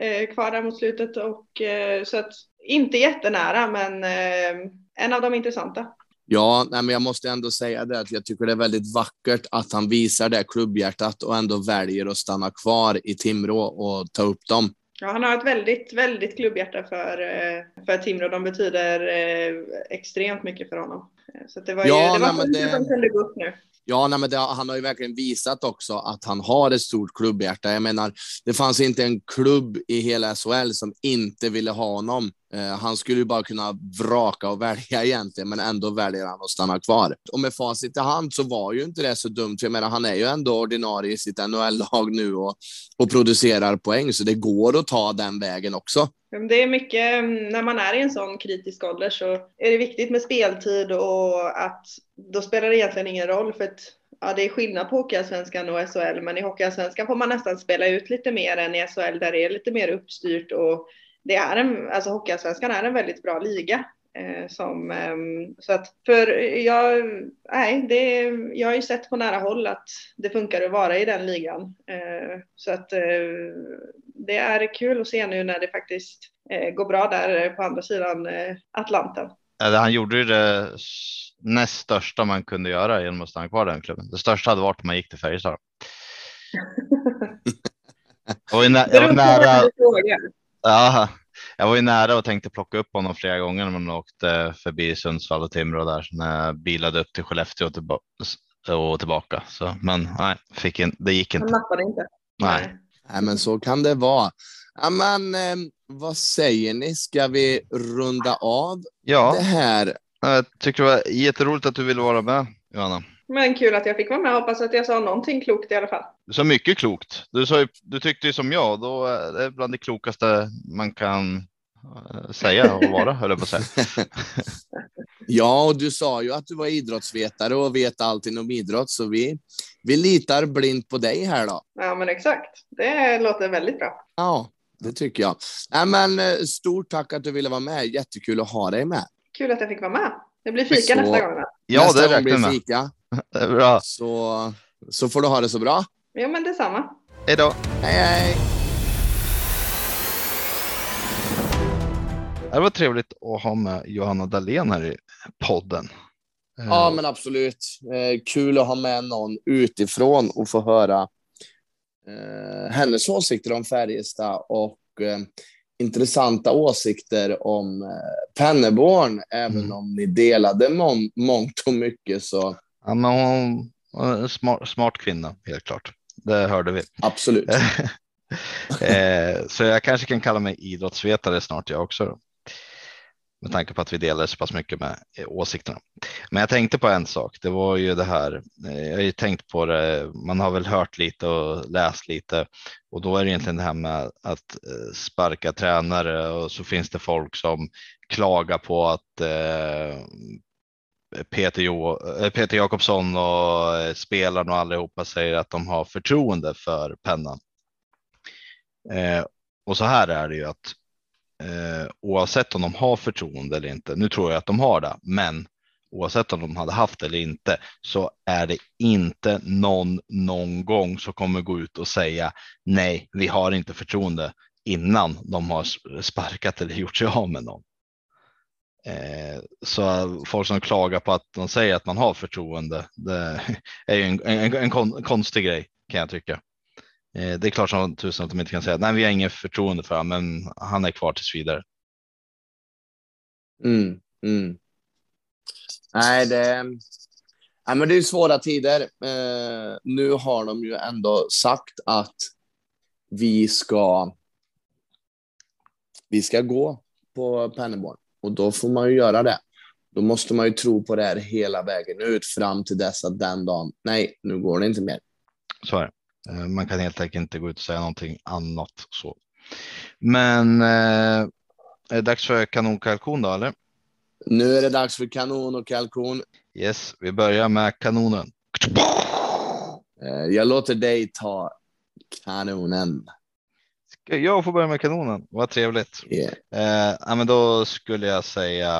[SPEAKER 3] eh, kvar där mot slutet och eh, så att inte jättenära, men eh, en av de intressanta.
[SPEAKER 2] Ja, nej, men jag måste ändå säga det att jag tycker det är väldigt vackert att han visar det klubbhjärtat och ändå väljer att stanna kvar i Timrå och ta upp dem.
[SPEAKER 3] Ja, han har ett väldigt, väldigt klubbhjärta för, eh, för Timrå. De betyder eh, extremt mycket för honom. Eh, Så det var
[SPEAKER 2] Ja,
[SPEAKER 3] ju det
[SPEAKER 2] nej,
[SPEAKER 3] var
[SPEAKER 2] men
[SPEAKER 3] fint
[SPEAKER 2] det-
[SPEAKER 3] de kunde gå upp nu.
[SPEAKER 2] Ja, nej, men det, han har ju verkligen visat också att han har ett stort klubbhjärta. Jag menar, det fanns inte en klubb i hela SHL som inte ville ha honom. Eh, han skulle ju bara kunna vraka och välja egentligen, men ändå väljer han att stanna kvar. Och med facit i hand så var ju inte det så dumt. Jag menar, han är ju ändå ordinarie i sitt NHL-lag nu och, och producerar poäng, så det går att ta den vägen också.
[SPEAKER 3] Det är mycket, mm, när man är i en sån kritisk ålder så är det viktigt med speltid och att då spelar det egentligen ingen roll för att ja, det är skillnad på Hockeyallsvenskan och SHL men i Hockeyallsvenskan får man nästan spela ut lite mer än i SHL där det är lite mer uppstyrt och det är en, alltså Hockeyallsvenskan är en väldigt bra liga. Eh, som, ehm, så att för jag, nej, det, jag har ju sett på nära håll att det funkar att vara i den ligan. Eh, så att eh, det är kul att se nu när det faktiskt går bra där på andra sidan Atlanten.
[SPEAKER 1] Han gjorde ju det näst största man kunde göra genom att stanna kvar i den klubben. Det största hade varit om man gick till Färjestad. Ju nä- jag var nära, ja, jag var ju nära och tänkte plocka upp honom flera gånger när man åkte förbi Sundsvall och Timrå där när jag bilade upp till Skellefteå och, tillba- och tillbaka. Så, men nej, fick in, det gick
[SPEAKER 3] Han
[SPEAKER 1] inte.
[SPEAKER 3] nappade inte.
[SPEAKER 1] Nej.
[SPEAKER 2] Nej, men så kan det vara. Ja, men, eh, vad säger ni? Ska vi runda av
[SPEAKER 1] Ja,
[SPEAKER 2] det här?
[SPEAKER 1] jag tycker det var jätteroligt att du ville vara med Johanna.
[SPEAKER 3] Men kul att jag fick vara med. Hoppas att jag sa någonting klokt i alla fall.
[SPEAKER 1] Du sa mycket klokt. Du, sa du tyckte ju som jag, då är det bland det klokaste man kan eh, säga och vara, höll jag på att säga.
[SPEAKER 2] Ja, och du sa ju att du var idrottsvetare och vet allting om idrott, så vi, vi litar blint på dig här då.
[SPEAKER 3] Ja, men exakt. Det låter väldigt bra.
[SPEAKER 2] Ja, det tycker jag. Nej, men, eh, stort tack att du ville vara med. Jättekul att ha dig med.
[SPEAKER 3] Kul att jag fick vara med. Det blir fika
[SPEAKER 2] Så-
[SPEAKER 3] nästa gång. Då.
[SPEAKER 1] Ja,
[SPEAKER 2] Nästa
[SPEAKER 1] det
[SPEAKER 2] gång
[SPEAKER 1] räknar med.
[SPEAKER 2] fika,
[SPEAKER 1] Det är bra.
[SPEAKER 2] så, så får du ha det så bra.
[SPEAKER 3] Ja, men detsamma.
[SPEAKER 1] Hej då.
[SPEAKER 2] Hej, hej!
[SPEAKER 1] Det var trevligt att ha med Johanna Dahlén här i podden.
[SPEAKER 2] Ja, men absolut. Eh, kul att ha med någon utifrån och få höra eh, hennes åsikter om Färjestad och eh, intressanta åsikter om Penneborn, även
[SPEAKER 1] Mm.
[SPEAKER 2] om ni delade mång- mångt och mycket så
[SPEAKER 1] Ja, men hon hon är en smart, smart kvinna, helt klart. Det hörde vi.
[SPEAKER 2] absolut.
[SPEAKER 1] eh, så jag kanske kan kalla mig idrottsvetare snart jag också. Då. Med tanke på att vi delar så pass mycket med eh, åsikterna. Men jag tänkte på en sak. Det var ju det här. Eh, jag har ju tänkt på det. Man har väl hört lite och läst lite och då är det egentligen det här med att eh, sparka tränare och så finns det folk som klagar på att eh, Eh, Peter, jo, eh, Peter Jakobsson och eh, spelarna och allihopa säger att de har förtroende för pennan. Eh, och så här är det ju att eh, oavsett om de har förtroende eller inte, nu tror jag att de har det, men oavsett om de hade haft det eller inte så är det inte någon någon gång som kommer gå ut och säga nej, vi har inte förtroende innan de har sparkat eller gjort sig av med någon. Eh, så folk som klagar på att de säger att man har förtroende, det är ju en, en, en kon, konstig grej kan jag tycka. Eh, det är klart som tusen att de inte kan säga nej, vi har inget förtroende för honom, men han är kvar tills vidare.
[SPEAKER 2] Mm, mm. Nej, det, nej, men det är svåra tider. Eh, nu har de ju ändå sagt att vi ska. Vi ska gå på Penneborn och då får man ju göra det. Då måste man ju tro på det här hela vägen ut fram till dess att den dagen. Nej, nu går det inte mer.
[SPEAKER 1] Så är det. Eh, man kan helt enkelt inte gå ut och säga någonting annat så. Men eh, är det dags för kanonkalkon då eller?
[SPEAKER 2] Nu är det dags för kanon och kalkon.
[SPEAKER 1] Yes, vi börjar med kanonen.
[SPEAKER 2] Eh, jag låter dig ta kanonen.
[SPEAKER 1] Jag få börja med kanonen? Vad trevligt.
[SPEAKER 2] Yeah.
[SPEAKER 1] Eh, men då skulle jag säga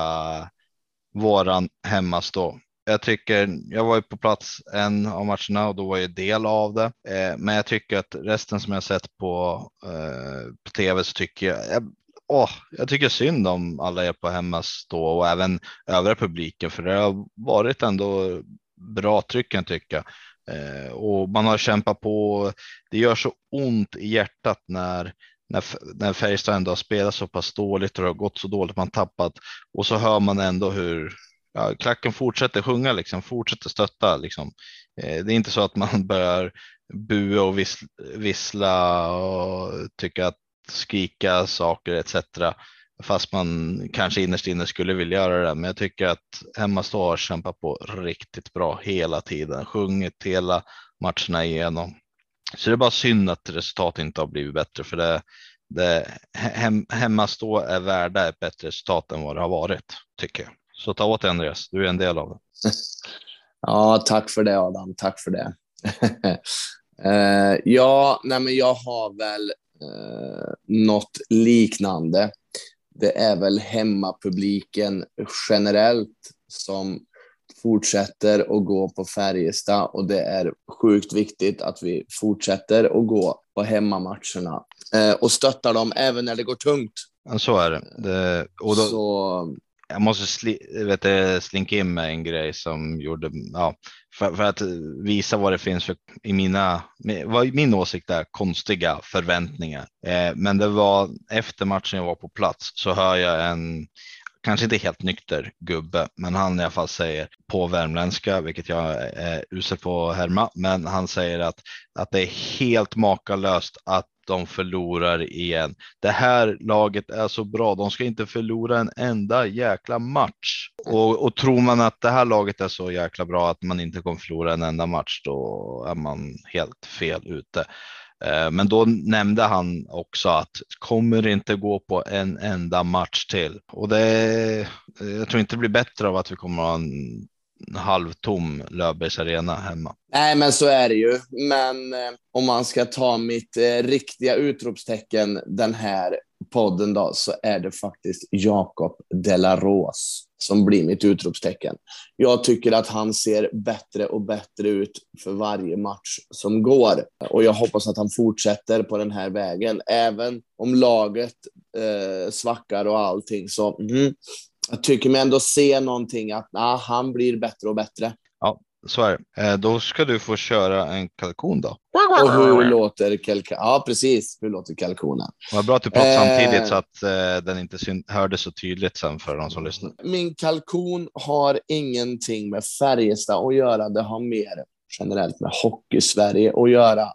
[SPEAKER 1] våran hemmastå. Jag tycker jag var ju på plats en av matcherna och då var jag del av det. Eh, men jag tycker att resten som jag sett på, eh, på tv så tycker jag, jag åh, jag tycker synd om alla er på hemmastå och även övriga publiken för det har varit ändå bra tryck kan jag tycka. Eh, och man har kämpat på. Det gör så ont i hjärtat när när, när Färjestad ändå har spelat så pass dåligt och det har gått så dåligt man tappat och så hör man ändå hur ja, klacken fortsätter sjunga liksom, fortsätter stötta liksom. Eh, det är inte så att man börjar bua och vissla, vissla och tycka att skrika saker etc. Fast man kanske innerst inne skulle vilja göra det. Men jag tycker att Hemmastå har kämpat på riktigt bra hela tiden, sjungit hela matcherna igenom. Så det är bara synd att resultatet inte har blivit bättre för det, det hem, Hemmastå är värda ett bättre resultat än vad det har varit tycker jag. Så ta åt dig Andreas, du är en del av det.
[SPEAKER 2] Ja, tack för det Adam, tack för det. uh, ja, nej men jag har väl uh, något liknande. Det är väl hemmapubliken generellt som fortsätter att gå på Färjestad och det är sjukt viktigt att vi fortsätter att gå på hemmamatcherna eh, och stöttar dem även när det går tungt.
[SPEAKER 1] Så är det. det och då,
[SPEAKER 2] så...
[SPEAKER 1] Jag måste sli, vet, slinka in med en grej som gjorde, ja, för, för, att eh, visa vad det finns för, i mina, vad min åsikt är, konstiga förväntningar. Eh, men det var efter matchen jag var på plats så hör jag en kanske inte helt nykter gubbe, men han i alla fall säger på värmländska, vilket jag är usel på att härma, men han säger att, att det är helt makalöst att de förlorar igen. Det här laget är så bra. De ska inte förlora en enda jäkla match. Och, och tror man att det här laget är så jäkla bra att man inte kommer förlora en enda match, då är man helt fel ute. Eh, men då nämnde han också att kommer inte gå på en enda match till och det. Eh, jag tror inte det blir bättre av att vi kommer att ha en halvtom Löfbergs arena hemma.
[SPEAKER 2] Nej, men så är det ju. Men eh, om man ska ta mitt eh, riktiga utropstecken den här podden då, så är det faktiskt Jakob Delaros som blir mitt utropstecken. Jag tycker att han ser bättre och bättre ut för varje match som går och jag hoppas att han fortsätter på den här vägen. Även om laget eh, svackar och allting så mm, jag tycker mig ändå se någonting att nah, han blir bättre och bättre.
[SPEAKER 1] Ja, så är det. Eh, då ska du få köra en kalkon då.
[SPEAKER 2] Och hur låter kalkonen? Ja, precis. Hur låter kalkonen?
[SPEAKER 1] Vad bra att du pratar eh, samtidigt så att eh, den inte hördes så tydligt sen för de som lyssnar.
[SPEAKER 2] Min kalkon har ingenting med Färjestad att göra. Det har mer generellt med Hockey-Sverige att göra.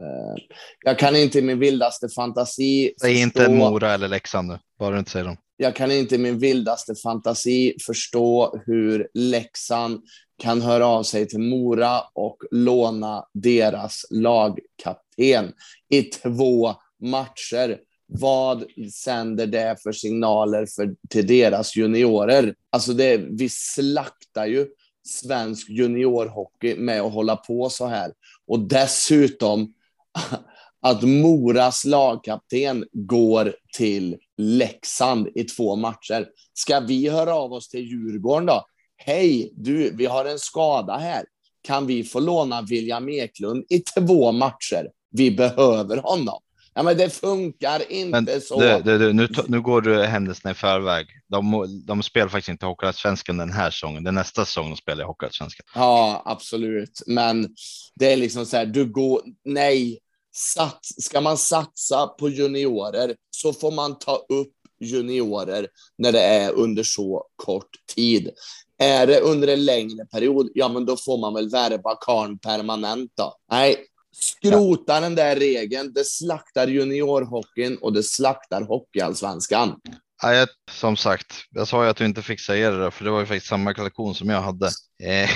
[SPEAKER 2] Eh, jag kan inte i min vildaste fantasi.
[SPEAKER 1] Säg inte Mora eller Leksand nu, bara du inte säger dem.
[SPEAKER 2] Jag kan inte i min vildaste fantasi förstå hur Leksand kan höra av sig till Mora och låna deras lagkapten i två matcher. Vad sänder det för signaler för, till deras juniorer? Alltså det, vi slaktar ju svensk juniorhockey med att hålla på så här. Och dessutom att Moras lagkapten går till Leksand i två matcher. Ska vi höra av oss till Djurgården då? Hej, du, vi har en skada här. Kan vi få låna William Eklund i två matcher? Vi behöver honom. Ja, men det funkar inte men, så.
[SPEAKER 1] Du, du, du, nu, nu går du händelserna i förväg. De, de spelar faktiskt inte Hockeyallsvenskan den här säsongen. Den nästa säsong de spelar Hockeyallsvenskan.
[SPEAKER 2] Ja, absolut. Men det är liksom så här, du går, nej, sats, ska man satsa på juniorer så får man ta upp juniorer när det är under så kort tid. Är det under en längre period, ja men då får man väl värva karn permanent då. Nej, skrota ja. den där regeln. Det slaktar juniorhockeyn och det slaktar hockeyallsvenskan.
[SPEAKER 1] Ja, som sagt, jag sa ju att du inte fick säga det, för det var ju faktiskt samma kollektion som jag hade. Eh,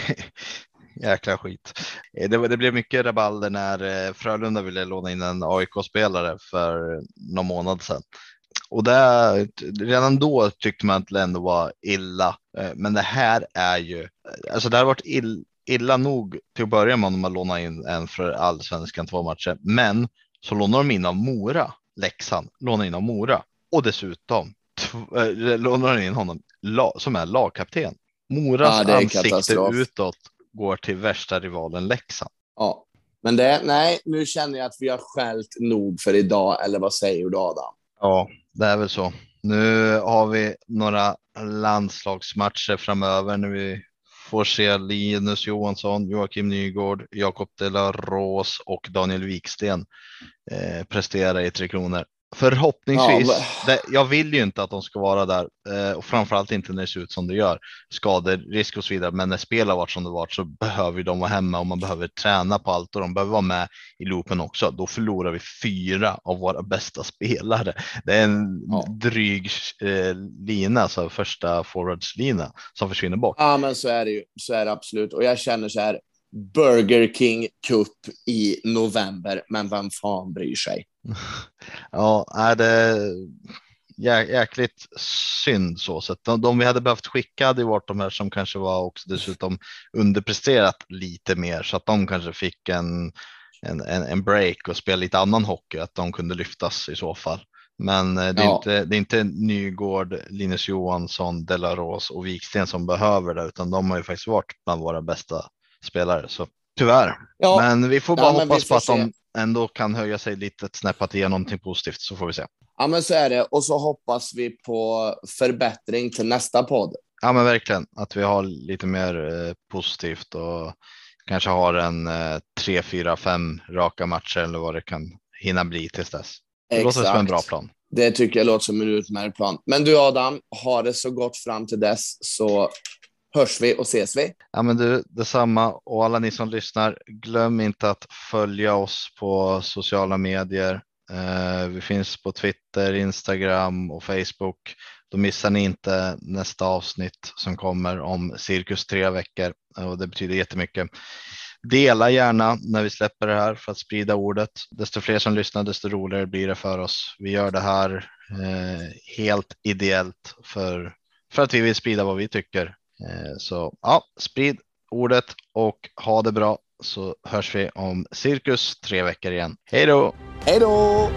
[SPEAKER 1] jäkla skit. Eh, det, det, blev mycket rabalder när eh, Frölunda ville låna in en AIK-spelare för någon månad sedan. Och det, redan då tyckte man att det ändå var illa. Men det här är ju, alltså det har varit ill, illa nog till att börja med om man lånar in en för allsvenskan två matcher. Men så lånar de in av Mora, Leksand, lånar in av Mora och dessutom äh, lånar in honom som är lagkapten. Moras ja, ansikte utåt går till värsta rivalen Leksand.
[SPEAKER 2] Ja, men det, nej, nu känner jag att vi har skällt nog för idag, eller vad säger du Adam?
[SPEAKER 1] Ja, det är väl så. Nu har vi några landslagsmatcher framöver när vi får se Linus Johansson, Joakim Nygård, Jakob de la Ros och Daniel Wiksten eh, prestera i Tre Kronor. Förhoppningsvis. Ja, men... det, jag vill ju inte att de ska vara där eh, och framförallt inte när det ser ut som det gör. Skador, risk och så vidare. Men när spel har varit som det varit så behöver de vara hemma och man behöver träna på allt och de behöver vara med i loopen också. Då förlorar vi fyra av våra bästa spelare. Det är en ja. dryg eh, lina, alltså första forwardslina som försvinner bort.
[SPEAKER 2] Ja, men så är det ju. Så är det absolut. Och jag känner så här. Burger King Cup i november, men vem fan bryr sig?
[SPEAKER 1] Ja, är det jä jäkligt synd så sett. De, de vi hade behövt skicka hade varit de här som kanske var också dessutom underpresterat lite mer så att de kanske fick en, en, en break och spela lite annan hockey, att de kunde lyftas i så fall. Men eh, det är, ja. inte, det är inte Nygård, Linus Johansson, Delaros och Wiksten som behöver det, utan de har ju faktiskt varit bland våra bästa spelare. Så tyvärr. Ja. Men vi får bara ja, hoppas på att se. de ändå kan höja sig lite snäpp att ge någonting positivt så får vi se.
[SPEAKER 2] Ja, men så är det. Och så hoppas vi på förbättring till nästa podd.
[SPEAKER 1] Ja, men verkligen att vi har lite mer eh, positivt och kanske har en eh, tre, fyra, fem raka matcher eller vad det kan hinna bli tills dess. Det Exakt. låter som en bra plan.
[SPEAKER 2] Det tycker jag låter som en utmärkt plan. Men du Adam, ha det så gott fram till dess så hörs vi och ses vi.
[SPEAKER 1] Ja, men du detsamma och alla ni som lyssnar. Glöm inte att följa oss på sociala medier. Eh, vi finns på Twitter, Instagram och Facebook. Då missar ni inte nästa avsnitt som kommer om cirkus tre veckor och det betyder jättemycket. Dela gärna när vi släpper det här för att sprida ordet. Desto fler som lyssnar, desto roligare blir det för oss. Vi gör det här eh, helt ideellt för, för att vi vill sprida vad vi tycker Eh, så ja, sprid ordet och ha det bra så hörs vi om cirkus tre veckor igen. Hej då!
[SPEAKER 2] Hej då!